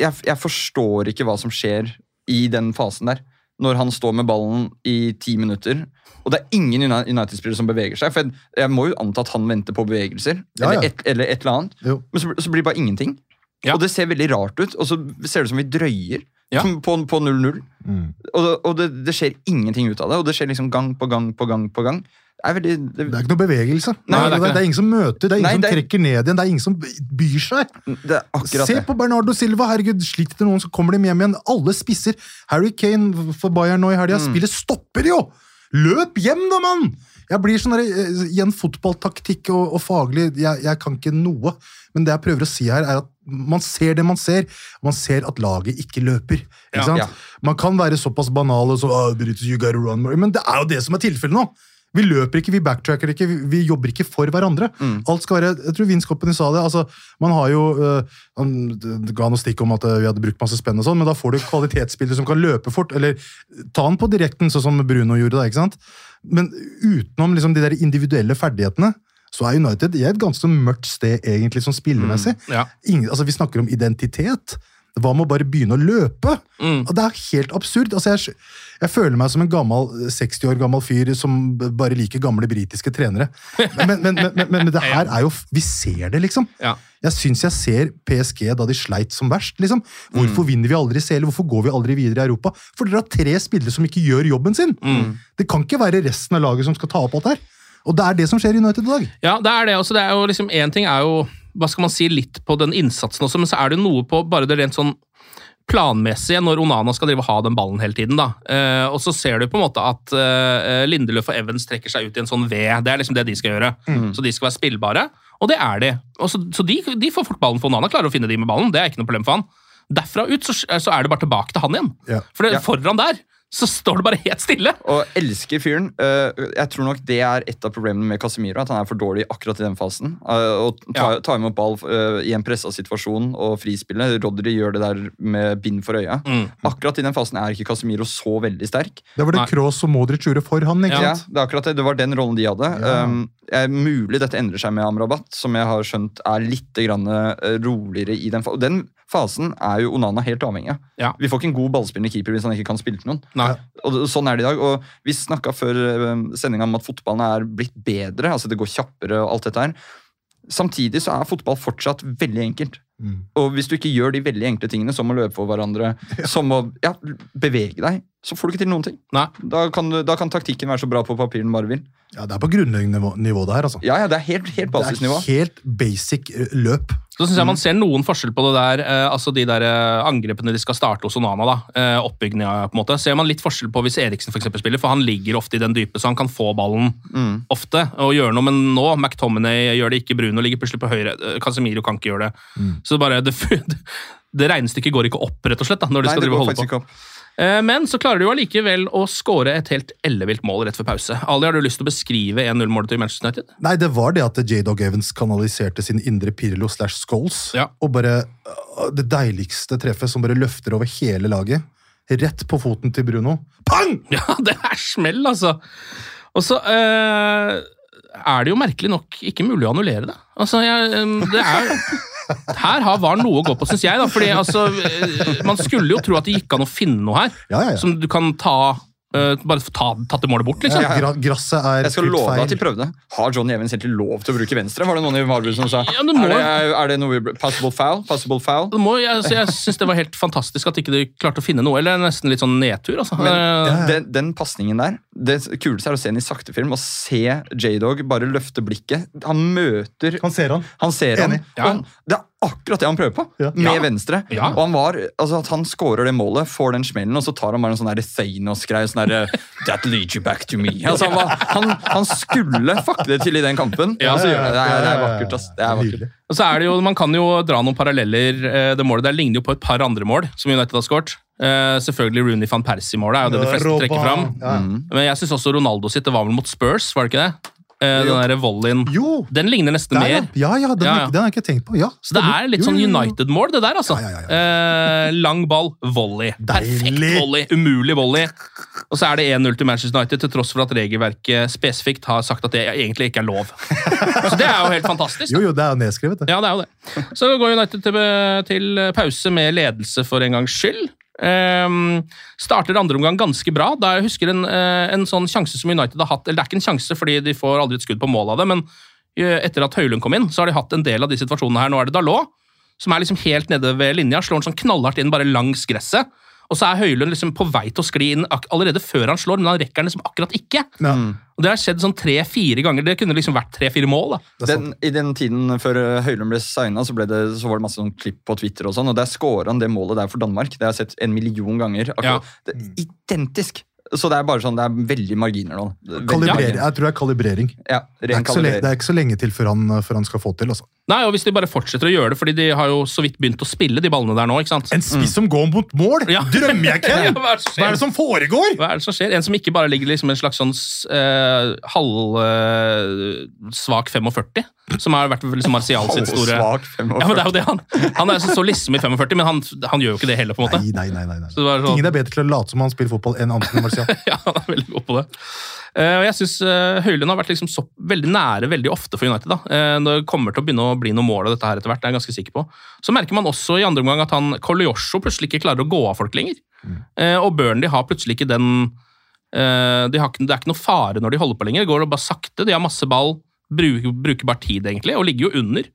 Speaker 3: jeg, jeg forstår ikke hva som skjer i den fasen der. Når han står med ballen i ti minutter, og det er ingen United-spillere som beveger seg. For jeg, jeg må jo anta at han venter på bevegelser,
Speaker 2: Ja, ja.
Speaker 3: Eller, et, eller et eller annet.
Speaker 2: Jo.
Speaker 3: Men så, så blir det bare ingenting.
Speaker 1: Ja.
Speaker 3: Og det ser veldig rart ut, og så ser det ut som vi drøyer
Speaker 1: Ja.
Speaker 3: på på 0-0. Og, det- og det, det skjer ingenting ut av det, og det skjer liksom gang på gang på gang. på gang. Det er veldig... Det,
Speaker 2: Det er ikke noe bevegelse.
Speaker 3: Nei,
Speaker 2: det,
Speaker 1: det er
Speaker 2: det, er ingen som møter, det er ingen
Speaker 3: Nei,
Speaker 2: som
Speaker 3: det er-
Speaker 2: trekker ned igjen, det er ingen som byr seg.
Speaker 3: det er
Speaker 2: Se
Speaker 3: det.
Speaker 2: på Bernardo Silva, herregud, sliter til noen, så kommer de hjem igjen. Alle spisser. Harry Kane for Bayern nå i helga,
Speaker 3: Mm.
Speaker 2: spillet stopper jo! Løp hjem, da, mann! Jeg blir sånn eh, Igjen fotballtaktikk og, og faglig, jeg, jeg kan ikke noe. Men det jeg prøver å si her, er at man ser det man ser, og man ser at laget ikke løper. Ikke
Speaker 1: Ja,
Speaker 3: ja.
Speaker 2: Man kan være såpass banal og så, oh, you gotta run more», men det er jo det som er tilfellet nå. Vi løper ikke, vi backtracker ikke, vi, vi jobber ikke for hverandre. Alt skal være, jeg tror Vince Company sa det, altså, man har jo, øh, han ga noe stikk om at øh, vi hadde brukt masse spenn og sånn, men da får du kvalitetsspillere som kan løpe fort, eller ta den på direkten, sånn som Bruno gjorde da, ikke sant? Men utenom liksom, de der individuelle ferdighetene, så er United i et ganske mørkt sted egentlig som spillemessig.
Speaker 1: Ja.
Speaker 2: Ingen, altså, vi snakker om identitet. Hva med å bare begynne å løpe?
Speaker 1: Mm.
Speaker 2: Det er helt absurd. Altså, jeg, jeg føler meg som en gammel, 60 år gammel fyr som bare liker gamle britiske trenere. Men, men, men, men, det her er jo Vi ser det, liksom.
Speaker 1: Ja.
Speaker 2: Jeg syns jeg ser PSG da de sleit som verst. liksom. Hvorfor vinner vi aldri CL? Hvorfor går vi aldri videre i Europa? For dere har tre spillere som ikke gjør jobben sin. Det kan ikke være resten av laget som skal ta opp alt her. Og det er det som skjer i United i dag.
Speaker 1: Ja, det er det også. Det er jo liksom, en ting er jo hva skal man si, litt på den innsatsen også, men så er det noe på bare det rent sånn planmessige når Onana skal drive og ha den ballen hele tiden. da. Eh, og så ser du på en måte at eh, Lindeløf og Evans trekker seg ut i en sånn V. Det er liksom det de skal gjøre. Så de skal være spillbare, og det er de. Og så så de, de får fort ballen, for Onana klarer å finne de med ballen. Det er ikke noe problem for han. Derfra ut så, så er det bare tilbake til han igjen.
Speaker 2: Ja.
Speaker 1: For det,
Speaker 3: Ja.
Speaker 1: foran der så står det bare helt stille.
Speaker 3: Og elsker fyren. Eh, jeg tror nok det er et av problemene med Casemiro. At han er for dårlig akkurat i den fasen. Å og ta,
Speaker 1: Ja.
Speaker 3: ta imot ball eh, i en pressa situasjon og frispille. Rodry gjør det der med bind for øya.
Speaker 1: Mm.
Speaker 3: Akkurat i den fasen er ikke Casemiro så veldig sterk.
Speaker 2: Det var det Kroos og Modric gjorde for han. ikke
Speaker 3: Ja,
Speaker 2: sant?
Speaker 3: det er akkurat det. Det var den rollen de hadde.
Speaker 2: Ja.
Speaker 3: Um, er mulig dette endrer seg med Amrabat, som jeg har skjønt er litt grann, eh, roligere i den fasen. Og den fasen er jo Onana helt avhengig av.
Speaker 1: Ja.
Speaker 3: Vi får ikke en god ballspillende keeper hvis han ikke kan spille til noen.
Speaker 1: Nei.
Speaker 3: Og sånn er det i dag. Og vi snakka før sendinga om at fotballen er blitt bedre. altså Det går kjappere og alt dette her. Samtidig så er fotball fortsatt veldig enkelt.
Speaker 2: Mm.
Speaker 3: Og hvis du ikke gjør de veldig enkle tingene, som å løpe for hverandre, som å ja, bevege deg, så får du ikke til noen ting.
Speaker 1: Nei.
Speaker 3: Da kan, da kan taktikken være så bra på papiret den bare vil.
Speaker 2: Ja, Det er på grunnleggende nivå, nivå det her, altså.
Speaker 3: Ja, ja, det er helt, helt basisnivå.
Speaker 2: Det er helt basic eh, løp.
Speaker 1: Så syns jeg man ser noen forskjell på det der, eh, altså de der eh, angrepene de skal starte hos Onana. da, eh, Oppbygninga, på en måte. Ser man litt forskjell på hvis Eriksen for eksempel spiller, for han ligger ofte i den dype, så han kan få ballen
Speaker 3: Mm.
Speaker 1: ofte og gjøre noe. Men nå, McTominay gjør det ikke, Bruno ligger plutselig på høyre, eh, Casemiro kan ikke gjøre det. Så bare det, det regnestykket går ikke opp, rett og slett, da, når de
Speaker 3: Nei,
Speaker 1: skal drive og holde på. Eh, Men så klarer de jo allikevel å skåre et helt ellevilt mål rett før pause. Ali, har du lyst til å beskrive 1-0-målet til Manchester United?
Speaker 2: Nei, det var det at J-Dog Evans kanaliserte sin indre Pirlo slash Scholes.
Speaker 1: Ja.
Speaker 2: Og bare øh, det deiligste treffet som bare løfter over hele laget. Rett på foten til Bruno. Pang!
Speaker 1: Ja, det er smell, altså. Og så øh, er det jo merkelig nok ikke mulig å annullere det. Altså, jeg, øh, det er Her har VAR noe å gå på, syns jeg. da, fordi altså, eh, Man skulle jo tro at det gikk an å finne noe her
Speaker 2: Ja, ja, ja.
Speaker 1: som du kan ta eh, Bare ta, tatt det målet bort, liksom.
Speaker 2: Gra gresset er
Speaker 3: Jeg skal love
Speaker 2: feil.
Speaker 3: at de prøvde. Har Johnny Evans egentlig lov til å bruke venstre? Var det noen i Marbury som sa
Speaker 1: Ja, det må-
Speaker 3: er, det, er det noe Possible foul? Possible foul?
Speaker 1: Det må, jeg så jeg syns det var helt fantastisk at ikke de klarte å finne noe. Eller nesten litt sånn nedtur. altså.
Speaker 3: Men
Speaker 1: Eh,
Speaker 3: den, den pasningen der Det kuleste er å se den i saktefilm og se J-Dog bare løfte blikket. Han møter
Speaker 2: Han ser han.
Speaker 3: Han ser han.
Speaker 2: Enig.
Speaker 3: og Han, det er akkurat det han prøver på,
Speaker 2: Ja.
Speaker 3: med
Speaker 1: Ja.
Speaker 3: venstre.
Speaker 1: Ja.
Speaker 3: Og han var, altså At han scorer det målet, får den smellen, og så tar han bare en sånn der Thanos-greie. sånn der, That leads you back to me. Altså, han, var, han, han skulle fucke det til i den kampen.
Speaker 1: Ja,
Speaker 3: og så
Speaker 1: ja,
Speaker 3: gjør han det. Det er, det er vakkert. ass. Det er vakkert.
Speaker 1: Og så er det jo, Man kan jo dra noen paralleller. eh, Det målet der ligner jo på et par andre mål som United har skåret. Uh, selvfølgelig Rooney van Persie-målet er jo det de fleste trekker fram.
Speaker 2: Ja.
Speaker 1: Men jeg syns også Ronaldo sitt det var vel mot Spurs, var det ikke det? Eh, den der volleyen. Den ligner nesten
Speaker 2: Der, ja.
Speaker 1: mer.
Speaker 2: Ja, ja, den,
Speaker 1: Ja, ja.
Speaker 2: den har jeg ikke tenkt på. Ja,
Speaker 1: Så det er litt sånn United-mål, det der, altså. Eh, lang ball, volley. Perfekt volley, umulig volley. Og så er det 1-0 til Manchester United, til tross for at regelverket spesifikt har sagt at det egentlig ikke er lov. Så det er jo helt fantastisk.
Speaker 2: Jo, jo, det er jo nedskrevet, det.
Speaker 1: Ja, det er jo det. Så går United til, til pause med ledelse for en gangs skyld. Ehm, starter andre omgang ganske bra. Da jeg husker en, eh, en sånn sjanse som United har hatt Eller det er ikke en sjanse, fordi de får aldri et skudd på mål av det, men eh, etter at Høylund kom inn, så har de hatt en del av de situasjonene her. Nå er det Dalot, som er liksom helt nede ved linja, slår den sånn knallhardt inn bare langs gresset. Og så er Høylund liksom på vei til å skli inn ak allerede før han slår, men han rekker den liksom akkurat ikke.
Speaker 2: Ja.
Speaker 1: Og Det har skjedd sånn tre-fire ganger. Det kunne liksom vært tre-fire mål. da.
Speaker 3: Den, I den tiden før Høylund ble signa, så, så var det masse sånn klipp på Twitter. og sånn, og Der scora han det målet der for Danmark. Det har jeg sett en million ganger.
Speaker 1: Ja.
Speaker 3: Det er identisk! Så det er bare sånn, det er veldig marginer nå. Er veldig
Speaker 2: Kalibrering. Jeg tror det er kalibrering.
Speaker 3: Ja,
Speaker 2: Det er,
Speaker 3: kalibrering.
Speaker 2: ikke så lenge, det er ikke så lenge til før han, før han skal få til. Også.
Speaker 1: Nei, og Hvis de bare fortsetter å gjøre det, fordi de har jo så vidt begynt å spille de ballene der nå. ikke sant?
Speaker 2: En spiss som går mot mål!
Speaker 1: Ja.
Speaker 2: Drømmer jeg ikke!
Speaker 1: Ja, hva er det som?
Speaker 2: Hva er det som foregår?!
Speaker 1: Hva er det som skjer? En som ikke bare ligger liksom en slags sånn uh, halvsvak 45, som har vært liksom Martial sitt store
Speaker 3: Halvsvak 45.
Speaker 1: Ja, men det er jo det Han Han er så, så liksom i 45, men han, han gjør jo ikke det heller, på en måte.
Speaker 2: Nei, nei, nei. nei.
Speaker 1: Så det var sånn-
Speaker 2: Ingen er bedre til å late som han spiller fotball enn Anthony Martial.
Speaker 1: Ja, han er veldig god på det. Eh, og jeg synes uh, Høylund har vært liksom så veldig nære veldig ofte for United. da. Når det kommer til å begynne å bli noe mål av dette her etter hvert. det er jeg ganske sikker på. Så merker man også i andre omgang at han Kolyosho plutselig ikke klarer å gå av folk lenger. Mm. og Burnley har plutselig ikke den eh, de har Det er ikke noe fare når de holder på lenger. Det går bare sakte. De har masse ball, bruker, brukbar tid, egentlig, og ligger jo under.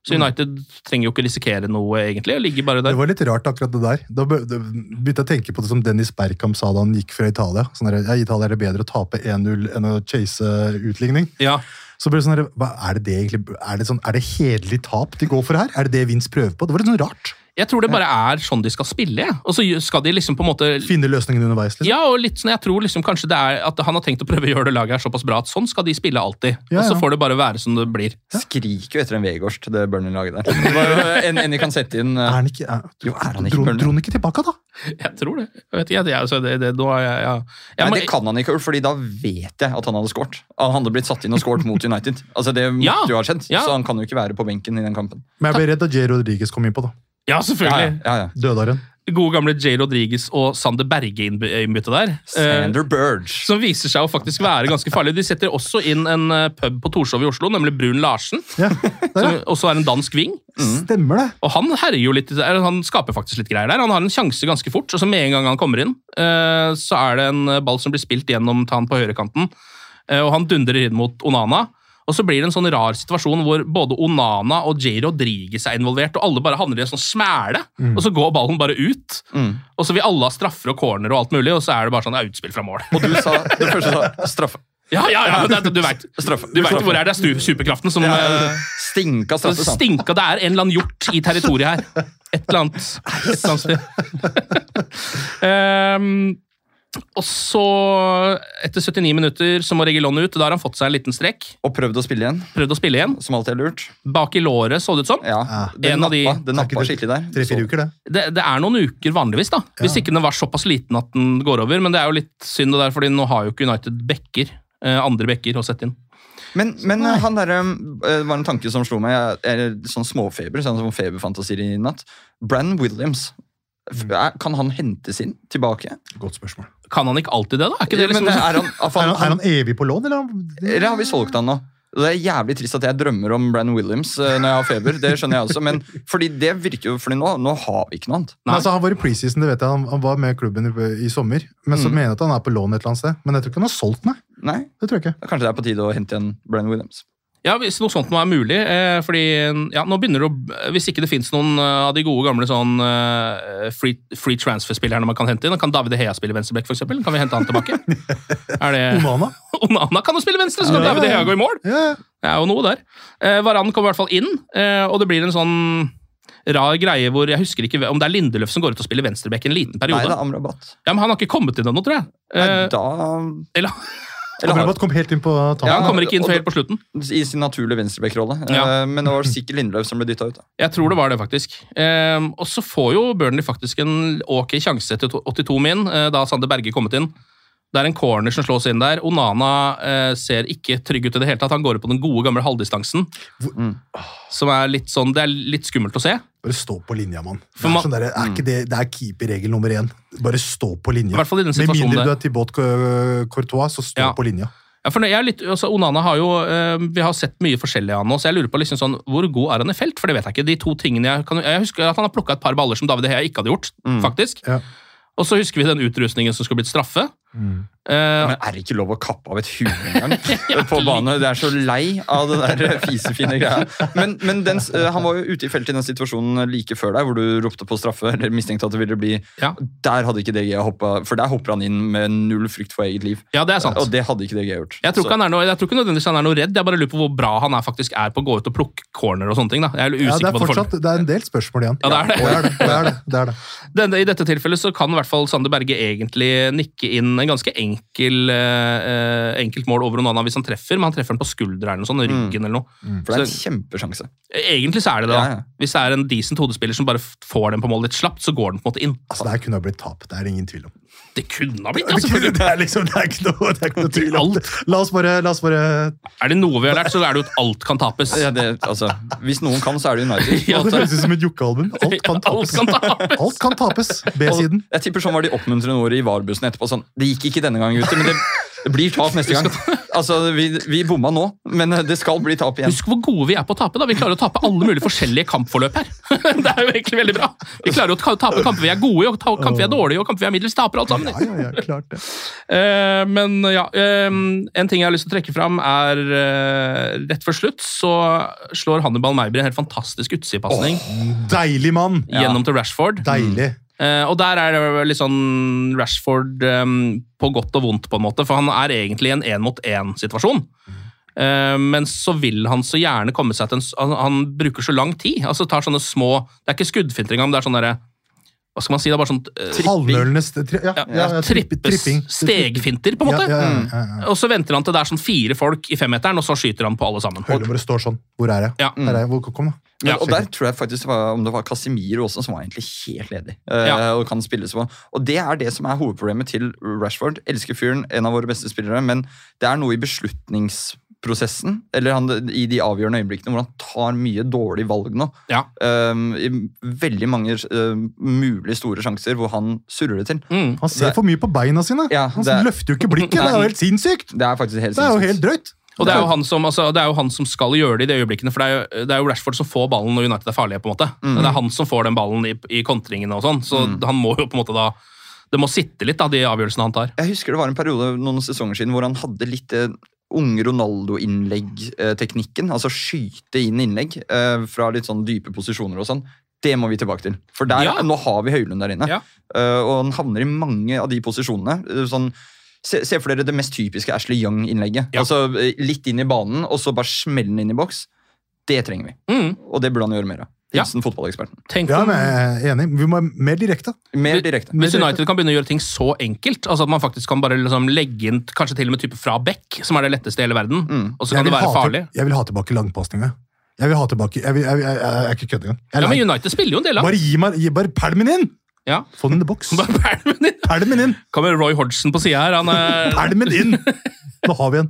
Speaker 1: Så United trenger jo ikke risikere noe, egentlig. og ligger bare der.
Speaker 2: Det var litt rart, akkurat det der. Da begynte jeg å tenke på det som Dennis Bergkamp sa da han gikk fra Italia. Sånn der, ja, Italia er det bedre å tape 1-0 enn å chase utligning.
Speaker 1: Ja,
Speaker 2: Så ble det sånn her, hva er det det egentlig Er det, sånn, er det hederlig tap de går for her? Er det det Vince prøver på? Det var litt sånn rart.
Speaker 1: Jeg tror det bare er sånn de skal spille. Og så skal de liksom på en måte
Speaker 2: Finne løsningen underveis. Liksom.
Speaker 1: Ja, og litt sånn, jeg tror liksom kanskje det er at han har tenkt å prøve å gjøre det laget her såpass bra at sånn skal de spille alltid.
Speaker 2: Ja,
Speaker 1: Og så får det bare være som det blir.
Speaker 3: Skriker jo etter en Vegårst, det Burnley-laget der. Det var jo en, en de kan sette inn.
Speaker 2: Er
Speaker 3: eh,
Speaker 2: han ikke, er,
Speaker 3: Jo, er han ikke
Speaker 2: dro, dro han ikke tilbake, da?
Speaker 1: Jeg tror det. Jeg vet ikke, det, altså, det, det, nå jeg, jeg. Jeg
Speaker 3: Nei, det kan han ikke, fordi da vet jeg at han hadde skåret. Han hadde blitt satt inn og skåret mot United. Altså Det måtte
Speaker 1: Ja,
Speaker 3: jo ha skjedd,
Speaker 1: ja.
Speaker 3: så han kan jo ikke være på benken i den kampen.
Speaker 2: Men jeg ble redd da J. Rodriguez kom inn på, da.
Speaker 1: Ja,
Speaker 3: Ja,
Speaker 1: selvfølgelig.
Speaker 3: ja, ja.
Speaker 2: Dødaren.
Speaker 1: Gode gamle J. Rodriguez og Sander Berge innbytte der. Eh,
Speaker 3: Sander Burge.
Speaker 1: som viser seg å faktisk være ganske farlig. De setter også inn en eh, pub på Torshov i Oslo, nemlig Brun Larsen.
Speaker 2: Ja,
Speaker 1: Som
Speaker 2: ja.
Speaker 1: også er en dansk ving.
Speaker 2: Stemmer det.
Speaker 1: Og han herjer jo litt, han skaper faktisk litt greier der. Han har en sjanse ganske fort, og så med en gang han kommer inn, eh, så er det en ball som blir spilt gjennom til han på høyrekanten, eh, og han dundrer inn mot Onana. Og så blir det en sånn rar situasjon hvor både Onana og J. Rodriguez er involvert, og alle bare havner i en sånn smæle, og så går ballen bare ut.
Speaker 3: Mm.
Speaker 1: Og så vil alle ha straffer og corner og alt mulig, og så er det bare sånn utspill fra mål.
Speaker 3: Og du sa det første sa straffe.
Speaker 1: Ja, ja, ja, det, er- du vet hvor er det er superkraften som ja,
Speaker 3: Stinka
Speaker 1: så
Speaker 3: straffe,
Speaker 1: stinka Det er en eller annen hjort i territoriet her. Et eller annet. Et eller annet sted. Ehm, og så, etter 79 minutter, så må Regilon ut. Da har han fått seg en liten strekk.
Speaker 3: Og prøvd å spille igjen,
Speaker 1: Prøvd å spille igjen.
Speaker 3: som alltid er lurt.
Speaker 1: Bak i låret, så det ut som.
Speaker 3: Ja,
Speaker 2: Ja.
Speaker 3: Det
Speaker 1: En nappa, de-
Speaker 3: det nappa skikkelig der.
Speaker 2: Tre-fire uker, det.
Speaker 1: Det, det er noen uker vanligvis, da. Hvis ikke den var såpass liten at den går over. Men det er jo litt synd, det der, fordi nå har jo ikke United bekker. eh, andre bekker å sette inn.
Speaker 3: Men, men eh, han der, eh, det var en tanke som slo meg. Jeg er sånn småfeber, sånn som feberfantasier i natt. Brann Williams. Kan han hentes inn tilbake?
Speaker 2: Godt spørsmål.
Speaker 1: Kan han ikke alltid det, da? Er ikke det liksom
Speaker 3: Men er han,
Speaker 2: Er
Speaker 3: han,
Speaker 2: er han evig på lån, eller? er
Speaker 3: Eller har vi solgt han nå? Det er jævlig trist at jeg drømmer om Brann Williams eh, når jeg har feber. Det skjønner jeg også, men fordi det virker jo fordi nå, nå har vi ikke noe annet.
Speaker 2: Men altså, han var i preseason, det vet jeg. Han, han var med klubben i, i sommer. Men så
Speaker 3: Mm.
Speaker 2: mener jeg at han er på lån et eller annet sted. Men jeg tror ikke han har solgt, nei.
Speaker 3: Nei,
Speaker 2: Det tror jeg ikke.
Speaker 3: Kanskje det er på tide å hente igjen Brann Williams.
Speaker 1: Ja, Hvis noe sånt nå er mulig. Eh, fordi ja, nå begynner det å, Hvis ikke det fins noen uh, av de gode gamle sånn uh, free, free transfer-spillerne man kan hente inn, kan David Hea spille venstreback, f.eks.? Kan vi hente han tilbake? er det
Speaker 2: Onana?
Speaker 1: Onana kan jo spille venstre, så kan
Speaker 2: Ja,
Speaker 1: David. Hea gå i mål!
Speaker 2: Ja, ja.
Speaker 1: Det er jo noe der. Eh, Varan kommer i hvert fall inn, eh, og det blir en sånn rar greie hvor Jeg husker ikke om det er Lindeløf som går ut og spiller venstreback en liten periode.
Speaker 3: Nei, det er Amrabat.
Speaker 1: ja, men Han har ikke kommet inn ennå, tror jeg.
Speaker 3: Nei,
Speaker 1: Eh,
Speaker 3: da
Speaker 1: eller,
Speaker 2: Amrabat kom helt inn på
Speaker 1: ja, han kommer ikke inn helt på slutten.
Speaker 3: I sin naturlige venstreback-rolle.
Speaker 1: Ja.
Speaker 3: Eh, Men det var sikkert Lindløv som ble dytta ut. da.
Speaker 1: Jeg tror det var det, faktisk. Ehm, og så får jo Burnley faktisk en ok sjanse etter 82 min, eh, da Sander Berge kommet inn. Det er en corner som slås inn der. Onana eh, ser ikke trygg ut i det hele tatt. Han går ut på den gode, gamle halvdistansen.
Speaker 3: Mm.
Speaker 1: Som er litt sånn Det er litt skummelt å se.
Speaker 2: Bare stå på linja, mann. Det er,
Speaker 1: man-
Speaker 2: sånn der, er ikke det, det er keeperregel nummer én. Bare stå på linja.
Speaker 1: I hvert fall i den
Speaker 2: Med mindre du er Thibaut Cour- Courtois, så stå
Speaker 1: Ja.
Speaker 2: på linja.
Speaker 1: Ja, for jeg er litt, altså Onana har jo eh, Vi har sett mye forskjellig av nå, så jeg lurer på liksom sånn, hvor god er han i felt? For det vet jeg ikke. De to tingene Jeg, kan, jeg husker at han har plukka et par baller som David Hea ikke hadde gjort. faktisk.
Speaker 2: Ja.
Speaker 1: Og så husker vi den utrustningen som skulle blitt straffe. Eh,
Speaker 3: Men er det ikke lov å kappe av et hue engang på bane? Det er så lei av det der fisefine greia. Men, men den, eh, han var jo ute i feltet i den situasjonen like før deg, hvor du ropte på straffe, eller mistenkte at det ville bli
Speaker 1: Ja.
Speaker 3: Der hadde ikke DG hoppa, for der hopper han inn med null frykt for eget liv.
Speaker 1: Ja, det er sant.
Speaker 3: Og det hadde ikke DG gjort.
Speaker 1: Jeg tror, ikke han er noe, jeg tror ikke nødvendigvis han er noe redd, jeg bare lurer på hvor bra han er faktisk er på å gå ut og plukke corner og sånne ting. da. Jeg er
Speaker 2: Ja, det er
Speaker 1: på
Speaker 2: fortsatt
Speaker 1: det,
Speaker 2: det er en del spørsmål igjen.
Speaker 1: Ja, det er det.
Speaker 2: Det er det. det, er det, det, er det.
Speaker 1: Denne, I dette tilfellet så kan i hvert fall Sander Berge egentlig nikke inn en ganske enkel, eh, enkelt mål over Onana hvis han treffer, men han treffer den på skuldra eller noe sånn, ryggen eller noe.
Speaker 3: For det er en kjempesjanse.
Speaker 1: Egentlig så er det det.
Speaker 3: Ja, ja.
Speaker 1: Hvis det er en decent hodespiller som bare får den på mål litt slapt, så går den på en måte inn.
Speaker 2: Altså, det her kunne ha blitt tap. Det er det ingen tvil om.
Speaker 1: Det kunne ha blitt
Speaker 2: Det
Speaker 1: det,
Speaker 2: er liksom, det er ikke noe, det er ikke noe tvil om det. La oss bare, la oss bare
Speaker 1: Er det noe vi har lært, så er det jo at alt kan tapes.
Speaker 3: Ja, det, altså, hvis noen kan, så er det United.
Speaker 1: Ja,
Speaker 2: Det høres ut som et Jokke-album. Alt kan
Speaker 1: Alt
Speaker 2: tapes.
Speaker 1: kan tapes.
Speaker 2: Alt kan tapes. B-siden.
Speaker 3: Jeg tipper sånn var de oppmuntrende ordene i VAR-bussen etterpå. sånn, Det gikk ikke denne gangen, gutter, men det, det blir tap neste gang. Altså, Vi, vi bomma nå, men det skal bli tap igjen.
Speaker 1: Husk hvor gode vi er på å tape. da. Vi klarer å tape alle mulige forskjellige kampforløp her. Det er jo egentlig veldig bra. Vi klarer å tape kamper vi er gode i, og kamper vi er dårlige i, og kamper vi er middels taper. alt sammen.
Speaker 2: Ja, ja, ja, klart det.
Speaker 1: Eh, men ja, eh, en ting jeg har lyst til å trekke fram, er eh, rett før slutt så slår Hannibal Meibri en helt fantastisk utsidepasning
Speaker 2: Deilig mann!
Speaker 1: gjennom til Rashford.
Speaker 2: Deilig.
Speaker 1: Eh, og der er det litt sånn Rashford på godt og vondt, på en måte, for han er egentlig i en én-mot-én-situasjon. Eh, men så vil han så gjerne komme seg til en Han, han bruker så lang tid. altså tar sånne små Det er ikke skuddfinter engang, men det er sånn derre Hva skal man si? Det er bare sånn
Speaker 2: tripping. Tri, ja,
Speaker 1: ja,
Speaker 2: ja, ja, tripp- tripping.
Speaker 1: stegfinter, på en måte.
Speaker 2: Ja, ja, ja, ja, ja.
Speaker 1: Og så venter han til det er sånn fire folk i femmeteren, og så skyter han på alle sammen.
Speaker 2: Høyre bare står sånn. Hvor er jeg?
Speaker 1: Ja.
Speaker 2: Her er jeg. Hvor, kom, da.
Speaker 1: Ja,
Speaker 3: og der tror jeg faktisk det var, om det var Casemiro også, som var egentlig helt ledig. eh,
Speaker 1: Ja.
Speaker 3: og kan spilles på. Og det er det som er hovedproblemet til Rashford. Elsker fyren, en av våre beste spillere, men det er noe i beslutningsprosessen, eller han, i de avgjørende øyeblikkene, hvor han tar mye dårlige valg nå.
Speaker 1: Ja.
Speaker 3: Um, I veldig mange uh, mulig store sjanser hvor han surrer det til.
Speaker 1: Mm.
Speaker 2: Han ser for mye på beina sine.
Speaker 3: Ja,
Speaker 2: han
Speaker 3: det-
Speaker 2: løfter jo ikke blikket. Det er jo helt sinnssykt!
Speaker 3: Det er helt
Speaker 2: Det er jo helt drøyt.
Speaker 1: Og det er, jo han som, altså, det er jo han som skal gjøre det i de øyeblikkene, for det er, jo, det er jo Rashford som får ballen når United er farlige. på en måte. Det er han som får den ballen i, i kontringene og sånn, så han må jo på en måte da Det må sitte litt, da, de avgjørelsene han tar.
Speaker 3: Jeg husker det var en periode noen sesonger siden hvor han hadde litt eh, unge Ronaldo-innlegg-teknikken. Altså skyte inn innlegg eh, fra litt sånn dype posisjoner og sånn. Det må vi tilbake til. For der,
Speaker 1: Ja.
Speaker 3: nå har vi Høylund der inne.
Speaker 1: Ja.
Speaker 3: Eh, og han havner i mange av de posisjonene. eh, sånn Se, se for dere det mest typiske Ashley Young-innlegget.
Speaker 1: Ja.
Speaker 3: Altså Litt inn i banen, og så bare smelle den inn i boks. Det trenger vi.
Speaker 1: Mm.
Speaker 3: Og det burde han gjøre mer av.
Speaker 1: Ja.
Speaker 3: Hilsen fotballeksperten.
Speaker 1: Tenk
Speaker 2: Ja, men jeg er enig. Vi må være mer direkte.
Speaker 3: Mer direkte.
Speaker 1: Hvis United kan begynne å gjøre ting så enkelt, altså at man faktisk kan bare liksom legge inn kanskje til og med type fra Beck, som er det letteste i hele verden,
Speaker 3: Mm.
Speaker 1: og så kan det være farlig.
Speaker 2: til- Jeg vil ha tilbake langpasninga. Jeg vil ha tilbake Jeg, vil, jeg, jeg, jeg, jeg er ikke kødd engang. Er
Speaker 1: Ja, men. United spiller jo en del av
Speaker 2: Bare gi meg gi, Bare pælm den inn!
Speaker 1: Ja.
Speaker 2: Få den in the box.
Speaker 1: Bare pælmen inn.
Speaker 2: Pælm den inn!
Speaker 1: Kommer Roy Hodgson på sida her. Han er,
Speaker 2: Pælm den inn! Nå har vi en.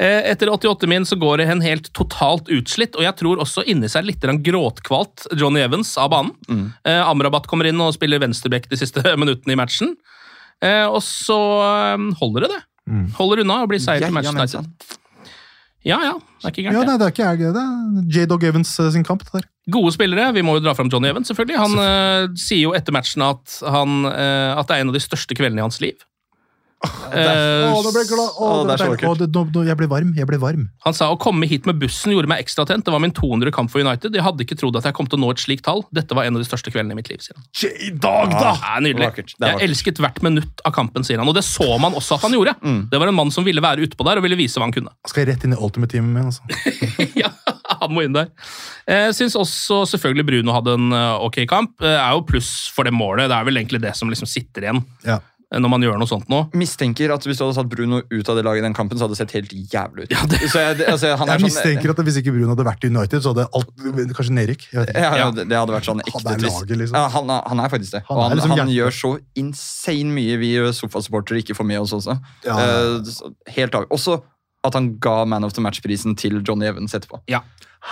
Speaker 1: Eh, Etter 88 min så går det en helt totalt utslitt, og jeg tror også inni seg litt gråtkvalt Johnny Evans av banen.
Speaker 3: Mm.
Speaker 1: Eh, Amrabat kommer inn og spiller venstreback de siste minuttene i matchen. Eh, og så eh, holder det det.
Speaker 2: Mm.
Speaker 1: Holder unna og blir seier til Manchester United. Ja, ja. Det er ikke
Speaker 2: Ja,
Speaker 1: gærent. det.
Speaker 2: nei, det er ikke jeg. Det J-Dog Evans eh, sin kamp. der.
Speaker 1: Gode spillere. Vi må jo dra fram Johnny Evans, selvfølgelig. Han eh, sier jo etter matchen at, han, eh, at det er en av de største kveldene i hans liv. Eh,
Speaker 2: ble jeg glad. Å,
Speaker 3: Å, det er så
Speaker 2: var det, nå, nå, jeg ble varm. Jeg ble varm.
Speaker 1: Han sa å komme hit med bussen gjorde meg ekstra tent. Det var min 200 kamp for United. Jeg hadde ikke trodd at jeg kom til å nå et slikt tall. Dette var en av de største kveldene i mitt liv, sier han.
Speaker 2: J dag, da!
Speaker 1: Ja, nydelig.
Speaker 3: Det Det
Speaker 1: Jeg elsket hvert minutt av kampen, sier han. Og det så man også at han gjorde. Det var en mann som ville være utpå der og ville vise hva han kunne.
Speaker 2: Skal jeg rett inn i ultimate-teamet min, altså.
Speaker 1: ja, han må inn der. Jeg syns også selvfølgelig Bruno hadde en eh, ok kamp. Eh, er jo pluss for det målet. Det er vel egentlig det som liksom sitter igjen
Speaker 2: Ja.
Speaker 1: Eh, når man gjør noe sånt nå.
Speaker 3: Mistenker at hvis du hadde satt Bruno ut av det laget i den kampen, så hadde det sett helt jævlig ut. Så jeg, altså, han er
Speaker 2: Jeg
Speaker 3: sånn,
Speaker 2: mistenker at hvis ikke Bruno hadde vært i United, så hadde alt Kanskje ikke.
Speaker 3: ja, ja, det det hadde vært sånn ekte
Speaker 2: Han
Speaker 3: twist.
Speaker 2: laget, liksom.
Speaker 3: Ja, han, er, han er faktisk det.
Speaker 2: Han
Speaker 3: og
Speaker 2: er
Speaker 3: han,
Speaker 2: liksom
Speaker 3: han gjør så insane mye vi sofasupportere ikke får med oss også.
Speaker 2: Ja.
Speaker 3: Eh, så helt av. Også at han ga Man of the Match-prisen til Johnny Evans etterpå.
Speaker 1: Ja.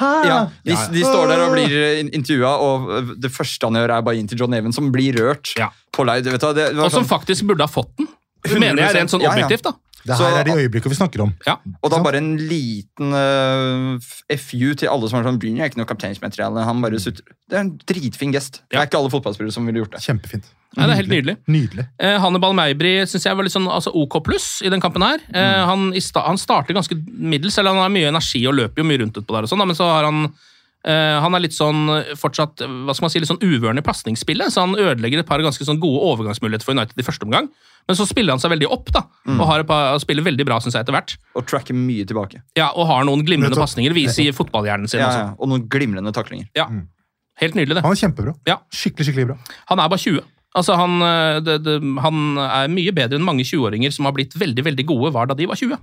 Speaker 3: Ja, de, de står der og blir in- intervjua, og øh, det første han gjør, er bare inn til John Evans, som blir rørt
Speaker 1: Ja.
Speaker 3: på live. Vet du, det, det var
Speaker 1: Og som
Speaker 3: sånn,
Speaker 1: faktisk burde ha fått den. Mener jeg rent sånn
Speaker 3: Ja, ja.
Speaker 1: objektivt, da.
Speaker 2: Det
Speaker 3: Så-
Speaker 2: er de øyeblikkene vi snakker om.
Speaker 1: Ja.
Speaker 3: og da bare en liten uh, FU til alle som er sånn Bryn er ikke noe kapteinsmateriale. Han bare sutrer. Det er en dritfin gest. Det er ikke alle fotballspillere som ville gjort det.
Speaker 2: Kjempefint.
Speaker 1: Nei, det er helt nydelig.
Speaker 2: Nydelig.
Speaker 1: Eh, Hannibal Meibri synes jeg var litt sånn altså, OK pluss i den kampen her. Eh, han, i sta han starter ganske middels, eller han har mye energi og løper jo mye rundt utpå der, og sånn, men så har han eh, han er litt sånn eh, fortsatt eh, hva skal man si, litt sånn uvørende i pasningsspillet, så han ødelegger et par ganske sånn gode overgangsmuligheter for United i første omgang. Men så spiller han seg veldig opp da, og har et par, spiller veldig bra synes jeg etter hvert.
Speaker 3: Og tracker mye tilbake.
Speaker 1: Ja, Og har noen glimrende pasninger. Viser fotballhjernen sin.
Speaker 3: Ja,
Speaker 1: også.
Speaker 3: ja. Og noen glimrende taklinger.
Speaker 1: Ja. Helt nydelig, det.
Speaker 2: Han er kjempebra.
Speaker 1: Ja.
Speaker 2: Skikkelig, skikkelig bra.
Speaker 1: Han er bare 20. Altså, han, eh, det, det, han er mye bedre enn mange 20-åringer som har blitt veldig veldig gode var da de var 20.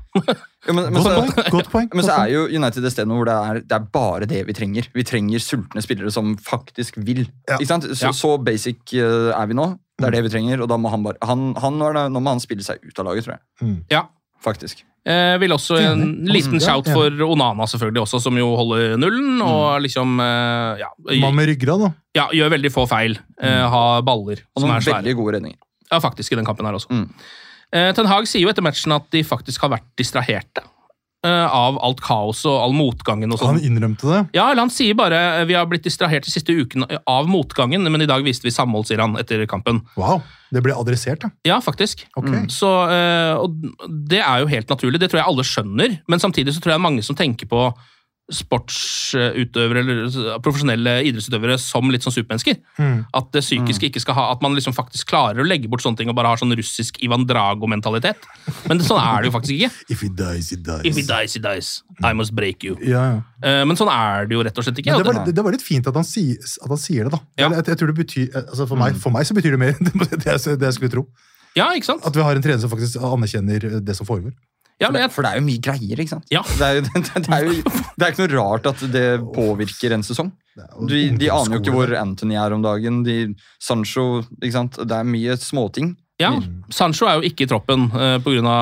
Speaker 3: Ja, men, men, så.
Speaker 2: Godt poeng.
Speaker 3: men så er jo United et sted hvor det er, det er bare det vi trenger. Vi trenger sultne spillere som faktisk vil.
Speaker 2: Ja.
Speaker 3: Ikke sant? Så,
Speaker 1: Ja.
Speaker 3: så basic eh, er vi nå. Det er det vi trenger, og da må han bare han, han, nå, må han spille seg ut av laget, tror jeg.
Speaker 1: Ja.
Speaker 3: Faktisk.
Speaker 1: Eh, vil også en liten shout for Onana, selvfølgelig, også, som jo holder nullen. Og liksom eh, ja,
Speaker 2: Mann med ryggrad, da.
Speaker 1: ja, gjør veldig få feil. Eh, har baller
Speaker 3: Og
Speaker 1: som er svære.
Speaker 3: veldig gode redninger.
Speaker 1: Ja, faktisk, i den kampen her også.
Speaker 3: Mm.
Speaker 1: Eh, Ten Hag sier jo etter matchen at de faktisk har vært distraherte eh, av alt kaoset og all motgangen og
Speaker 2: Han
Speaker 1: sånn.
Speaker 2: innrømte det.
Speaker 1: Ja, eller han sier bare eh, vi har blitt distrahert de siste ukene av motgangen, men i dag viste vi samhold, sier han etter kampen.
Speaker 2: Wow. Det ble adressert, da?
Speaker 1: Ja, faktisk.
Speaker 2: Ok.
Speaker 1: Så, eh, og det er jo helt naturlig, det tror jeg alle skjønner, men samtidig så tror jeg mange som tenker på sportsutøvere eller profesjonelle idrettsutøvere som litt sånn supermennesker.
Speaker 2: Mm.
Speaker 1: At det psykiske ikke skal ha, at man liksom faktisk klarer å legge bort sånne ting og bare har sånn russisk Ivan Drago-mentalitet. Men det, sånn er det jo faktisk ikke.
Speaker 2: If he dies, he dies.
Speaker 1: If he dies, he dies. I must break you.
Speaker 2: Ja, ja.
Speaker 1: Eh, men sånn er det jo rett og slett ikke.
Speaker 2: Det, var, det, var litt fint at han, sier, at han sier det, da.
Speaker 1: Ja.
Speaker 2: Jeg, jeg, tror det betyr, altså for, meg, for meg så betyr det mer enn det jeg skulle tro.
Speaker 1: ja, ikke sant?
Speaker 2: At vi har en trener som faktisk anerkjenner det som foregår.
Speaker 1: Ja,
Speaker 3: For det, for det er jo mye greier, ikke sant?
Speaker 1: Ja.
Speaker 3: Det, er jo, det, er jo, det er ikke noe rart at det påvirker en sesong. De, de aner jo ikke hvor. Anthony er om dagen. De, Sancho, ikke sant? Det er mye småting.
Speaker 1: ja, Sancho er jo ikke i troppen uh, pga.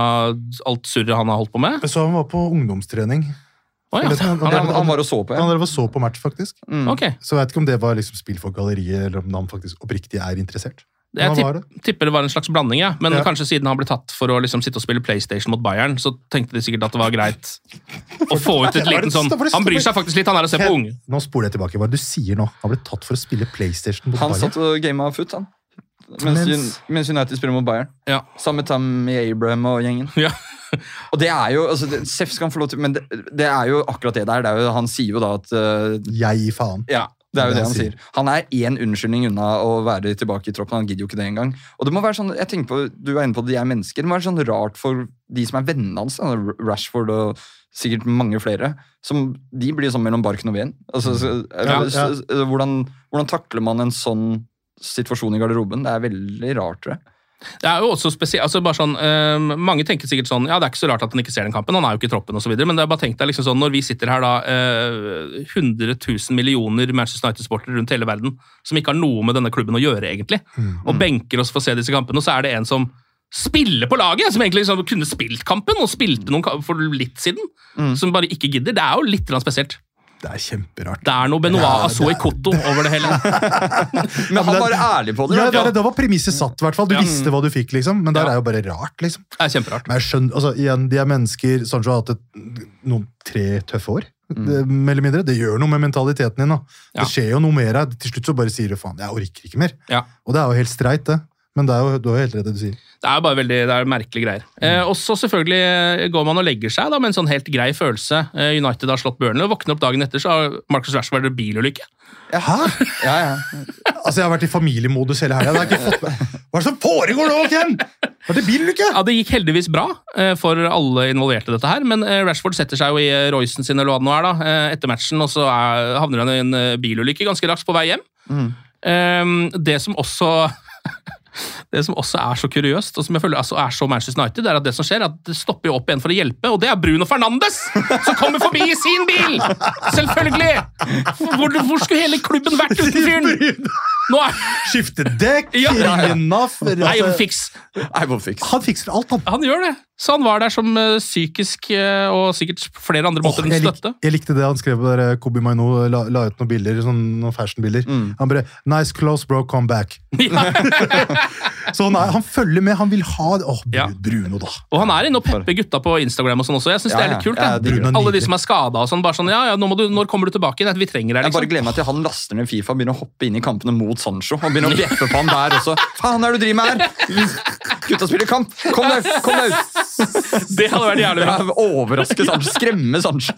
Speaker 1: alt surret han har holdt på med.
Speaker 2: Jeg så han var på ungdomstrening.
Speaker 1: Oh, ja.
Speaker 2: Vet han,
Speaker 3: Han, han, han var og så på,
Speaker 2: han var og så på match, faktisk.
Speaker 3: Mm.
Speaker 1: Okay.
Speaker 2: Så jeg vet ikke om det var liksom spill for galleriet, eller om han faktisk oppriktig er interessert.
Speaker 1: Jeg tipp,
Speaker 2: det.
Speaker 1: tipper det var en slags blanding, ja. men
Speaker 2: Ja.
Speaker 1: kanskje siden han ble tatt for å liksom sitte og spille PlayStation mot Bayern, så tenkte de sikkert at det var greit å få ut et liten sånn Han bryr seg faktisk litt, han er og ser på unge.
Speaker 2: Nå spoler jeg tilbake. Hva er det du sier nå? Han ble tatt for å spille PlayStation mot
Speaker 3: Han
Speaker 2: Bayern.
Speaker 3: satt og gama foot, han. Mens,
Speaker 2: Mens-
Speaker 3: mens United spiller mot Bayern.
Speaker 1: Ja.
Speaker 3: Sammen med Tammy Abraham og gjengen.
Speaker 1: Ja.
Speaker 3: Og det er jo, altså, Seff skal han få lov til, men det, det er jo akkurat det der. Det er jo, han sier jo da at uh,
Speaker 2: Jeg gir faen.
Speaker 3: Ja, det er jo det han sier. Han er én unnskyldning unna å være tilbake i troppen. Han gidder jo ikke det engang. Og det må være sånn, jeg tenker på, Du er inne på at de er mennesker. Det må være sånn rart for de som er vennene hans, Rashford og sikkert mange flere. Som, de blir sånn mellom barken og veden. Altså, så,
Speaker 2: Ja, ja.
Speaker 3: hvordan, hvordan takler man en sånn situasjon i garderoben? Det er veldig rart, tror jeg.
Speaker 1: Det er jo også spesielt, altså bare sånn, eh, Mange tenker sikkert sånn Ja, det er ikke så rart at han ikke ser den kampen, han er jo ikke i troppen osv. Men det er bare tenk deg liksom sånn, når vi sitter her da eh, 100 000 millioner Manchester United-sportere rundt hele verden som ikke har noe med denne klubben å gjøre, egentlig, og benker oss for å se disse kampene, og så er det en som spiller på laget, som egentlig liksom kunne spilt kampen, og spilte noen for litt siden, som bare ikke gidder. Det er jo litt spesielt.
Speaker 2: Det er kjemperart.
Speaker 1: Det er noe Benoit
Speaker 2: Ja, det er-
Speaker 1: Asoikoto over det hele.
Speaker 3: Men han var ærlig på det.
Speaker 2: Ja, det Da var premisset satt, i hvert fall. Du
Speaker 1: Ja.
Speaker 2: visste hva du fikk, liksom. Men det
Speaker 1: Ja.
Speaker 2: er jo bare rart, liksom.
Speaker 1: Det er kjemperart.
Speaker 2: Men jeg skjønner, altså igjen, De er mennesker. Sancho har hatt et, noen tre tøffe år. Det, mer eller mindre. det gjør noe med mentaliteten din. da.
Speaker 1: Ja.
Speaker 2: Det skjer jo noe mer her. Til slutt så bare sier du faen, jeg orker ikke mer.
Speaker 1: Ja.
Speaker 2: Og det er jo helt streit, det. Men det er jo, du har jo helt rett det du sier.
Speaker 1: Det er bare veldig det er merkelige greier. Eh, og så selvfølgelig går man og legger seg da, med en sånn helt grei følelse. Eh, United har slått Burnley, og våkner opp dagen etter, så har Marcus Rashford vært bilulykke.
Speaker 2: Hæ?
Speaker 3: Ja, ja.
Speaker 2: Altså, Jeg har vært i familiemodus hele helga. Hva er det som foregår nå, Ken?! Var det bilulykke?
Speaker 1: Ja, Det gikk heldigvis bra eh, for alle involverte i dette her, men eh, Rashford setter seg jo i eh, Roycen sin eller hva det nå er da, eh, etter matchen, og så er, havner han i en eh, bilulykke ganske raskt på vei hjem. Eh, Det som også Det som også er så kuriøst, og som jeg føler altså er så Manchester United, er at det som skjer, er at det stopper jo opp igjen for å hjelpe, og det er Bruno Fernandes som kommer forbi i sin bil! Selvfølgelig! Hvor, hvor skulle hele klubben vært uten fyren? Nå er
Speaker 2: Skifte dekk,
Speaker 1: Ja.
Speaker 2: ringe NAF
Speaker 1: Nei,
Speaker 2: altså. Han fikser alt, han.
Speaker 1: Han gjør det. Så han var der som eh, psykisk eh, og sikkert flere andre måter enn oh,
Speaker 2: jeg, lik, jeg likte det han skrev på der, Kobi Maino la, la ut noen bilder, sånn, noen fashionbilder. Han bare 'Nice close, bro, come back'. Så han, er, han følger med, han vil ha det. Åh, oh,
Speaker 1: Ja.
Speaker 2: Bruno, da.
Speaker 1: Og han er inne og pepper gutta på Instagram og sånn også. Jeg synes det er litt
Speaker 3: ja.
Speaker 1: kult.
Speaker 3: Ja, det
Speaker 1: Alle de som er skada og sånn. Bare sånn, ja, ja, nå må du, når kommer du tilbake? Nei, vi trenger deg,
Speaker 3: Jeg bare
Speaker 1: liksom.
Speaker 3: gleder meg til han laster ned Fifa og begynner å hoppe inn i kampene mot Sancho. Og begynner å bjeffe på han der også. Faen, er det du driver med her? Gutta spiller kamp! Kom deg ut! Kom deg ut!
Speaker 1: Det hadde vært jævlig bra.
Speaker 3: Overraske Sancho. Skremme Sancho.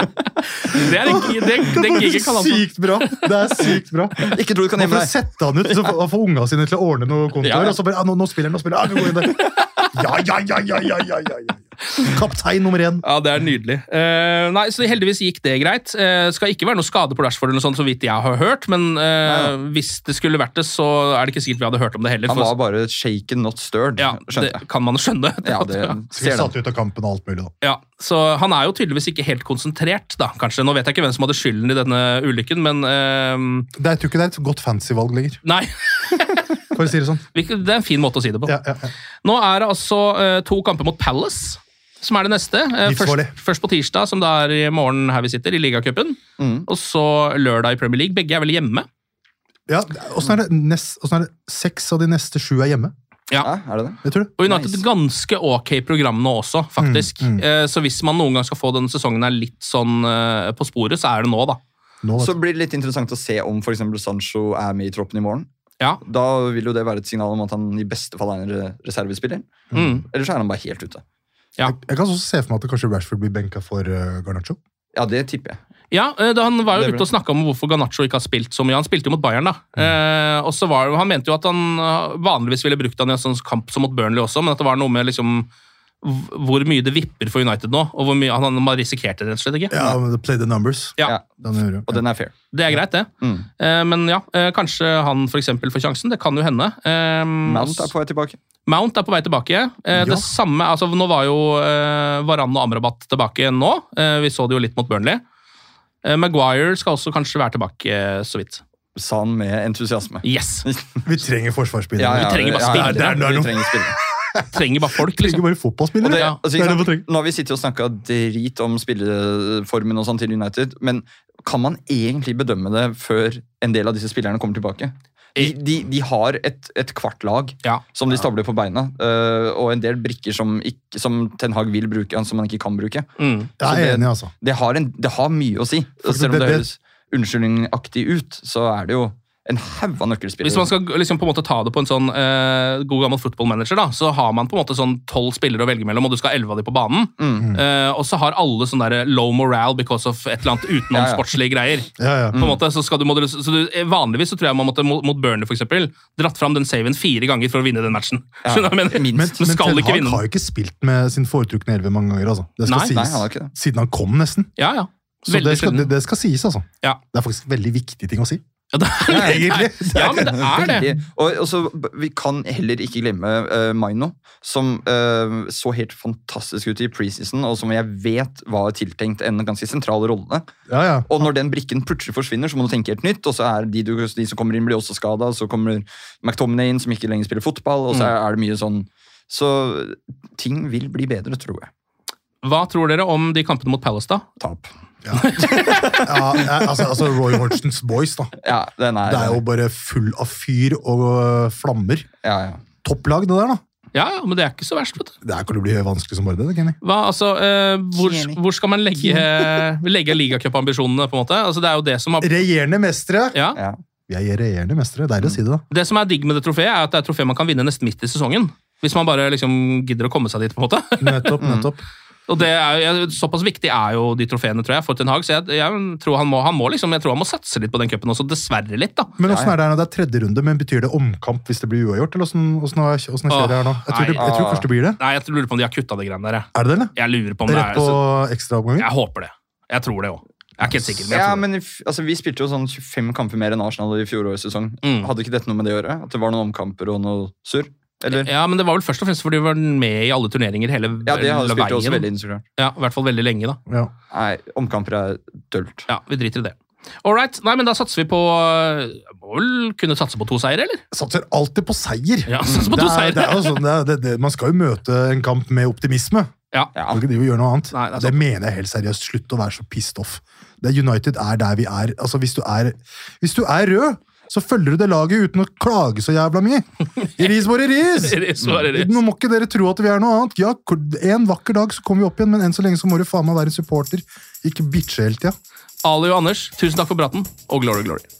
Speaker 1: Det er en- det, det gigget kan han få.
Speaker 2: Sykt bra! Det er sykt bra.
Speaker 3: Ikke tro du kan
Speaker 2: Man
Speaker 3: gjemme
Speaker 2: får
Speaker 3: deg.
Speaker 2: sette han ut, så får han får unga sine til å ordne noe kontoer.
Speaker 3: Ja, ja.
Speaker 2: Og så bare, ja, nå, nå spiller han, nå spiller han. Vi går inn der. Ja, ja, ja, ja, ja, ja, ja, ja. Kaptein nummer én.
Speaker 1: Ja, det er nydelig. Uh, nei, så Heldigvis gikk det greit. Uh, skal ikke være noe skade på Rashford, eller noe sånt, så vidt jeg har hørt, men eh, hvis det skulle vært det, så er det ikke sikkert vi hadde hørt om det heller.
Speaker 3: Han var bare shaken, not stirred.
Speaker 1: ja,
Speaker 3: Skjønte
Speaker 1: det kan man skjønne.
Speaker 3: Ja, det
Speaker 2: Vi satt ut av kampen og alt mulig, da.
Speaker 1: Ja, så Han er jo tydeligvis ikke helt konsentrert, da, kanskje. Nå vet jeg ikke hvem som hadde skylden i denne ulykken, men uh,
Speaker 2: Det er, jeg tror ikke det er et godt fancy-valg lenger.
Speaker 1: Nei.
Speaker 2: Å si det sånn.
Speaker 1: Det er en fin måte å si det på.
Speaker 2: Ja, ja, ja.
Speaker 1: Nå er det altså uh, to kamper mot Palace, som er det neste. Eh, først, først på tirsdag, som det er i morgen her vi sitter, i ligacupen.
Speaker 3: Mm.
Speaker 1: Og så lørdag i Premier League. Begge er vel hjemme.
Speaker 2: Ja, Åssen er, er det seks av de neste sju er hjemme?
Speaker 3: Ja, er det det?
Speaker 2: Det tror du?
Speaker 1: Og United
Speaker 3: Nice.
Speaker 1: ganske ok program nå også, faktisk.
Speaker 2: Mm, mm.
Speaker 1: Eh, Så hvis man noen gang skal få denne sesongen her litt sånn eh, på sporet, så er det nå, da.
Speaker 2: Nå,
Speaker 3: Så blir det litt interessant å se om for eksempel Sancho er med i troppen i morgen.
Speaker 1: Ja.
Speaker 3: Da vil jo det være et signal om at han i beste fall er en re- reservespiller.
Speaker 1: Mm.
Speaker 3: Ellers er han bare helt ute.
Speaker 1: Ja.
Speaker 2: Jeg, jeg kan også se for meg at det kanskje Rashford blir benka for uh, Garnaccio.
Speaker 3: Ja, det tipper jeg.
Speaker 1: Ja, eh, da Han var jo ute og snakka om hvorfor Ganacho ikke har spilt så mye. Han spilte jo mot Bayern, da. Eh, og så var, Han mente jo at han eh, vanligvis ville brukt han i en sånn kamp som mot Burnley også, men at det var noe med liksom hvor mye det vipper for United nå, og hvor mye han, han risikerte det rett og slett ikke.
Speaker 2: Ja, men Play the numbers.
Speaker 1: Ja,
Speaker 3: Ja. Og den er fair.
Speaker 1: Det er greit, det.
Speaker 3: Mm.
Speaker 1: Eh, men ja, eh, kanskje han for eksempel får sjansen. Det kan jo hende. Eh,
Speaker 3: Mount er på vei tilbake.
Speaker 1: Mount er på vei tilbake. Eh,
Speaker 2: Ja.
Speaker 1: Det samme, altså Nå var jo eh, Varan og Amrabat tilbake nå. Eh, vi så det jo litt mot Burnley. Eh, Maguire skal også kanskje være tilbake, eh, så vidt.
Speaker 3: Sa han med entusiasme.
Speaker 1: Yes!
Speaker 2: Vi trenger forsvarsspillere.
Speaker 3: Ja, ja,
Speaker 1: Vi trenger bare
Speaker 3: ja, ja,
Speaker 1: spillere.
Speaker 2: Det er- det er
Speaker 3: Vi
Speaker 2: noe.
Speaker 3: Trenger
Speaker 1: bare folk,
Speaker 2: liksom. trenger bare fotballspillere.
Speaker 3: Det,
Speaker 1: Ja,
Speaker 3: altså,
Speaker 2: det er det.
Speaker 3: Nå har vi sittet og snakka drit om spilleformen og sånn til United, men kan man egentlig bedømme det før en del av disse spillerne kommer tilbake? De, de, de har et, et kvart lag
Speaker 1: Ja.
Speaker 3: som de stabler på beina, øh, og en del brikker som, ikke, som Ten Hag vil bruke, som man ikke kan bruke.
Speaker 1: Mm.
Speaker 2: Er
Speaker 3: det-
Speaker 2: enig, altså.
Speaker 3: Det har, en, det har mye å si.
Speaker 2: For
Speaker 3: Selv om
Speaker 2: det-
Speaker 3: høres unnskyldningaktig ut, så er det jo en haug av nøkkelspillere.
Speaker 1: Hvis man skal liksom på en måte ta det på en sånn uh, god gammel footballmanager, da, så har man på en måte sånn tolv spillere å velge mellom, og du skal ha elleve av dem på banen.
Speaker 3: Mm.
Speaker 1: Eh, og så har alle sånn der low morale because of et eller annet utenomsportslige greier.
Speaker 2: Ja, ja.
Speaker 1: På en måte, så skal du, så du, vanligvis så tror jeg man måtte mot, mot Burnley for eksempel, dratt fram den saven fire ganger for å vinne den matchen.
Speaker 3: Ja.
Speaker 2: Men,
Speaker 1: Men
Speaker 2: men
Speaker 1: skal
Speaker 2: Ten Hag har jo ikke spilt med sin foretrukne elve mange ganger. altså. Det skal
Speaker 1: Nei,
Speaker 2: sies.
Speaker 3: nei, han det.
Speaker 2: Siden han kom, nesten.
Speaker 1: Ja, ja.
Speaker 2: Så det skal, det, det skal sies, altså.
Speaker 1: Ja.
Speaker 2: Det er faktisk veldig viktig ting å si.
Speaker 1: Ja, det er,
Speaker 2: Egentlig.
Speaker 1: Ja, men det er det.
Speaker 3: Og, og så, Vi kan heller ikke glemme uh, Maino, som uh, så helt fantastisk ut i preseason, og som jeg vet var tiltenkt en ganske sentral rolle.
Speaker 2: Ja, ja.
Speaker 3: Og når den brikken plutselig forsvinner, så må du tenke helt nytt. Og så er de, du, de som kommer inn, blir også skada. Så kommer McTominay inn, som ikke lenger spiller fotball. Og så
Speaker 1: er,
Speaker 3: er det mye sånn Så ting vil bli bedre, tror jeg.
Speaker 1: Hva tror dere om de kampene mot Palace, da?
Speaker 3: Tap.
Speaker 2: Ja, ja altså, altså Roy Hodgsons Boys, da.
Speaker 3: Ja, den er,
Speaker 2: Det er jo bare full av fyr og øh, flammer.
Speaker 3: ja, ja.
Speaker 2: Topplag, det der, da.
Speaker 1: Ja, ja, men det er ikke så verst, vet du.
Speaker 2: Det her kan jo bli vanskelig som bare det. Kenny.
Speaker 1: Hva, altså, eh, hvor, hvor skal man legge, legge ligacupambisjonene, på en måte? Altså, det er jo det som har
Speaker 2: Regjerende mestere!
Speaker 1: ja.
Speaker 3: ja.
Speaker 2: Vi er regjerende mestere. Deilig å si det, da.
Speaker 1: Det som er digg med det trofeet, er at det er et trofé man kan vinne nesten midt i sesongen. Hvis man bare liksom gidder å komme seg dit, på en måte.
Speaker 2: Nettopp, nettopp.
Speaker 1: Og det er, jo- Såpass viktig er jo de trofeene, tror jeg, for Ten Hag. Så jeg, jeg tror han må, han må liksom, jeg tror han må satse litt på den cupen også, dessverre litt, da.
Speaker 2: Men åssen er det her nå? Det er tredje runde, men betyr det omkamp hvis det blir uavgjort? Eller hvordan, hvordan, hvordan skjer det her nå? Jeg tror, det, jeg tror først det blir det.
Speaker 1: Nei, jeg lurer på om de har kutta det greiene der.
Speaker 2: Er det det, eller?
Speaker 1: Jeg lurer på om det
Speaker 2: Rett
Speaker 1: er
Speaker 2: på ekstraomganger?
Speaker 1: Jeg håper det. Jeg tror det òg. Jeg er ikke helt sikker, men jeg
Speaker 3: ja,
Speaker 1: tror det.
Speaker 3: men altså, Vi spilte jo sånn 25 kamper mer enn Arsenal i fjorårets sesong.
Speaker 1: Mm.
Speaker 3: Hadde ikke dette noe med det å gjøre? At det var noen omkamper og noe surr? Eller?
Speaker 1: Ja, men det var vel først og fremst fordi vi var med i alle turneringer hele,
Speaker 3: Ja, det hadde spilt også
Speaker 1: veien.
Speaker 3: veldig instruert.
Speaker 1: Ja, I hvert fall veldig lenge, da.
Speaker 2: Ja.
Speaker 3: Nei, omkamper er dølt.
Speaker 1: Ja, Vi driter i det. All right. Nei, men da satser vi på Må vel kunne satse på to seier, eller?
Speaker 2: Satser alltid på seier.
Speaker 1: Ja, satser på
Speaker 2: det
Speaker 1: to
Speaker 2: er, det er jo sånn, det er, det, det, man skal jo møte en kamp med optimisme.
Speaker 1: Ja.
Speaker 3: Ja.
Speaker 2: Man kan ikke drive og gjøre noe annet.
Speaker 1: Nei, det er
Speaker 2: det, mener jeg helt seriøst. Slutt å være så pissed off. Det United er der vi er. Altså, hvis du er, hvis du er rød, så følger du det laget uten å klage så jævla mye. Ris vår ris!
Speaker 1: ris, vår ris.
Speaker 2: Nå må ikke dere tro at vi er noe annet. Ja, En vakker dag så kommer vi opp igjen, men enn så lenge så må du faen meg være supporter. Ikke bitche hele tida.
Speaker 1: Ali og Anders, tusen takk for praten, og glory, glory.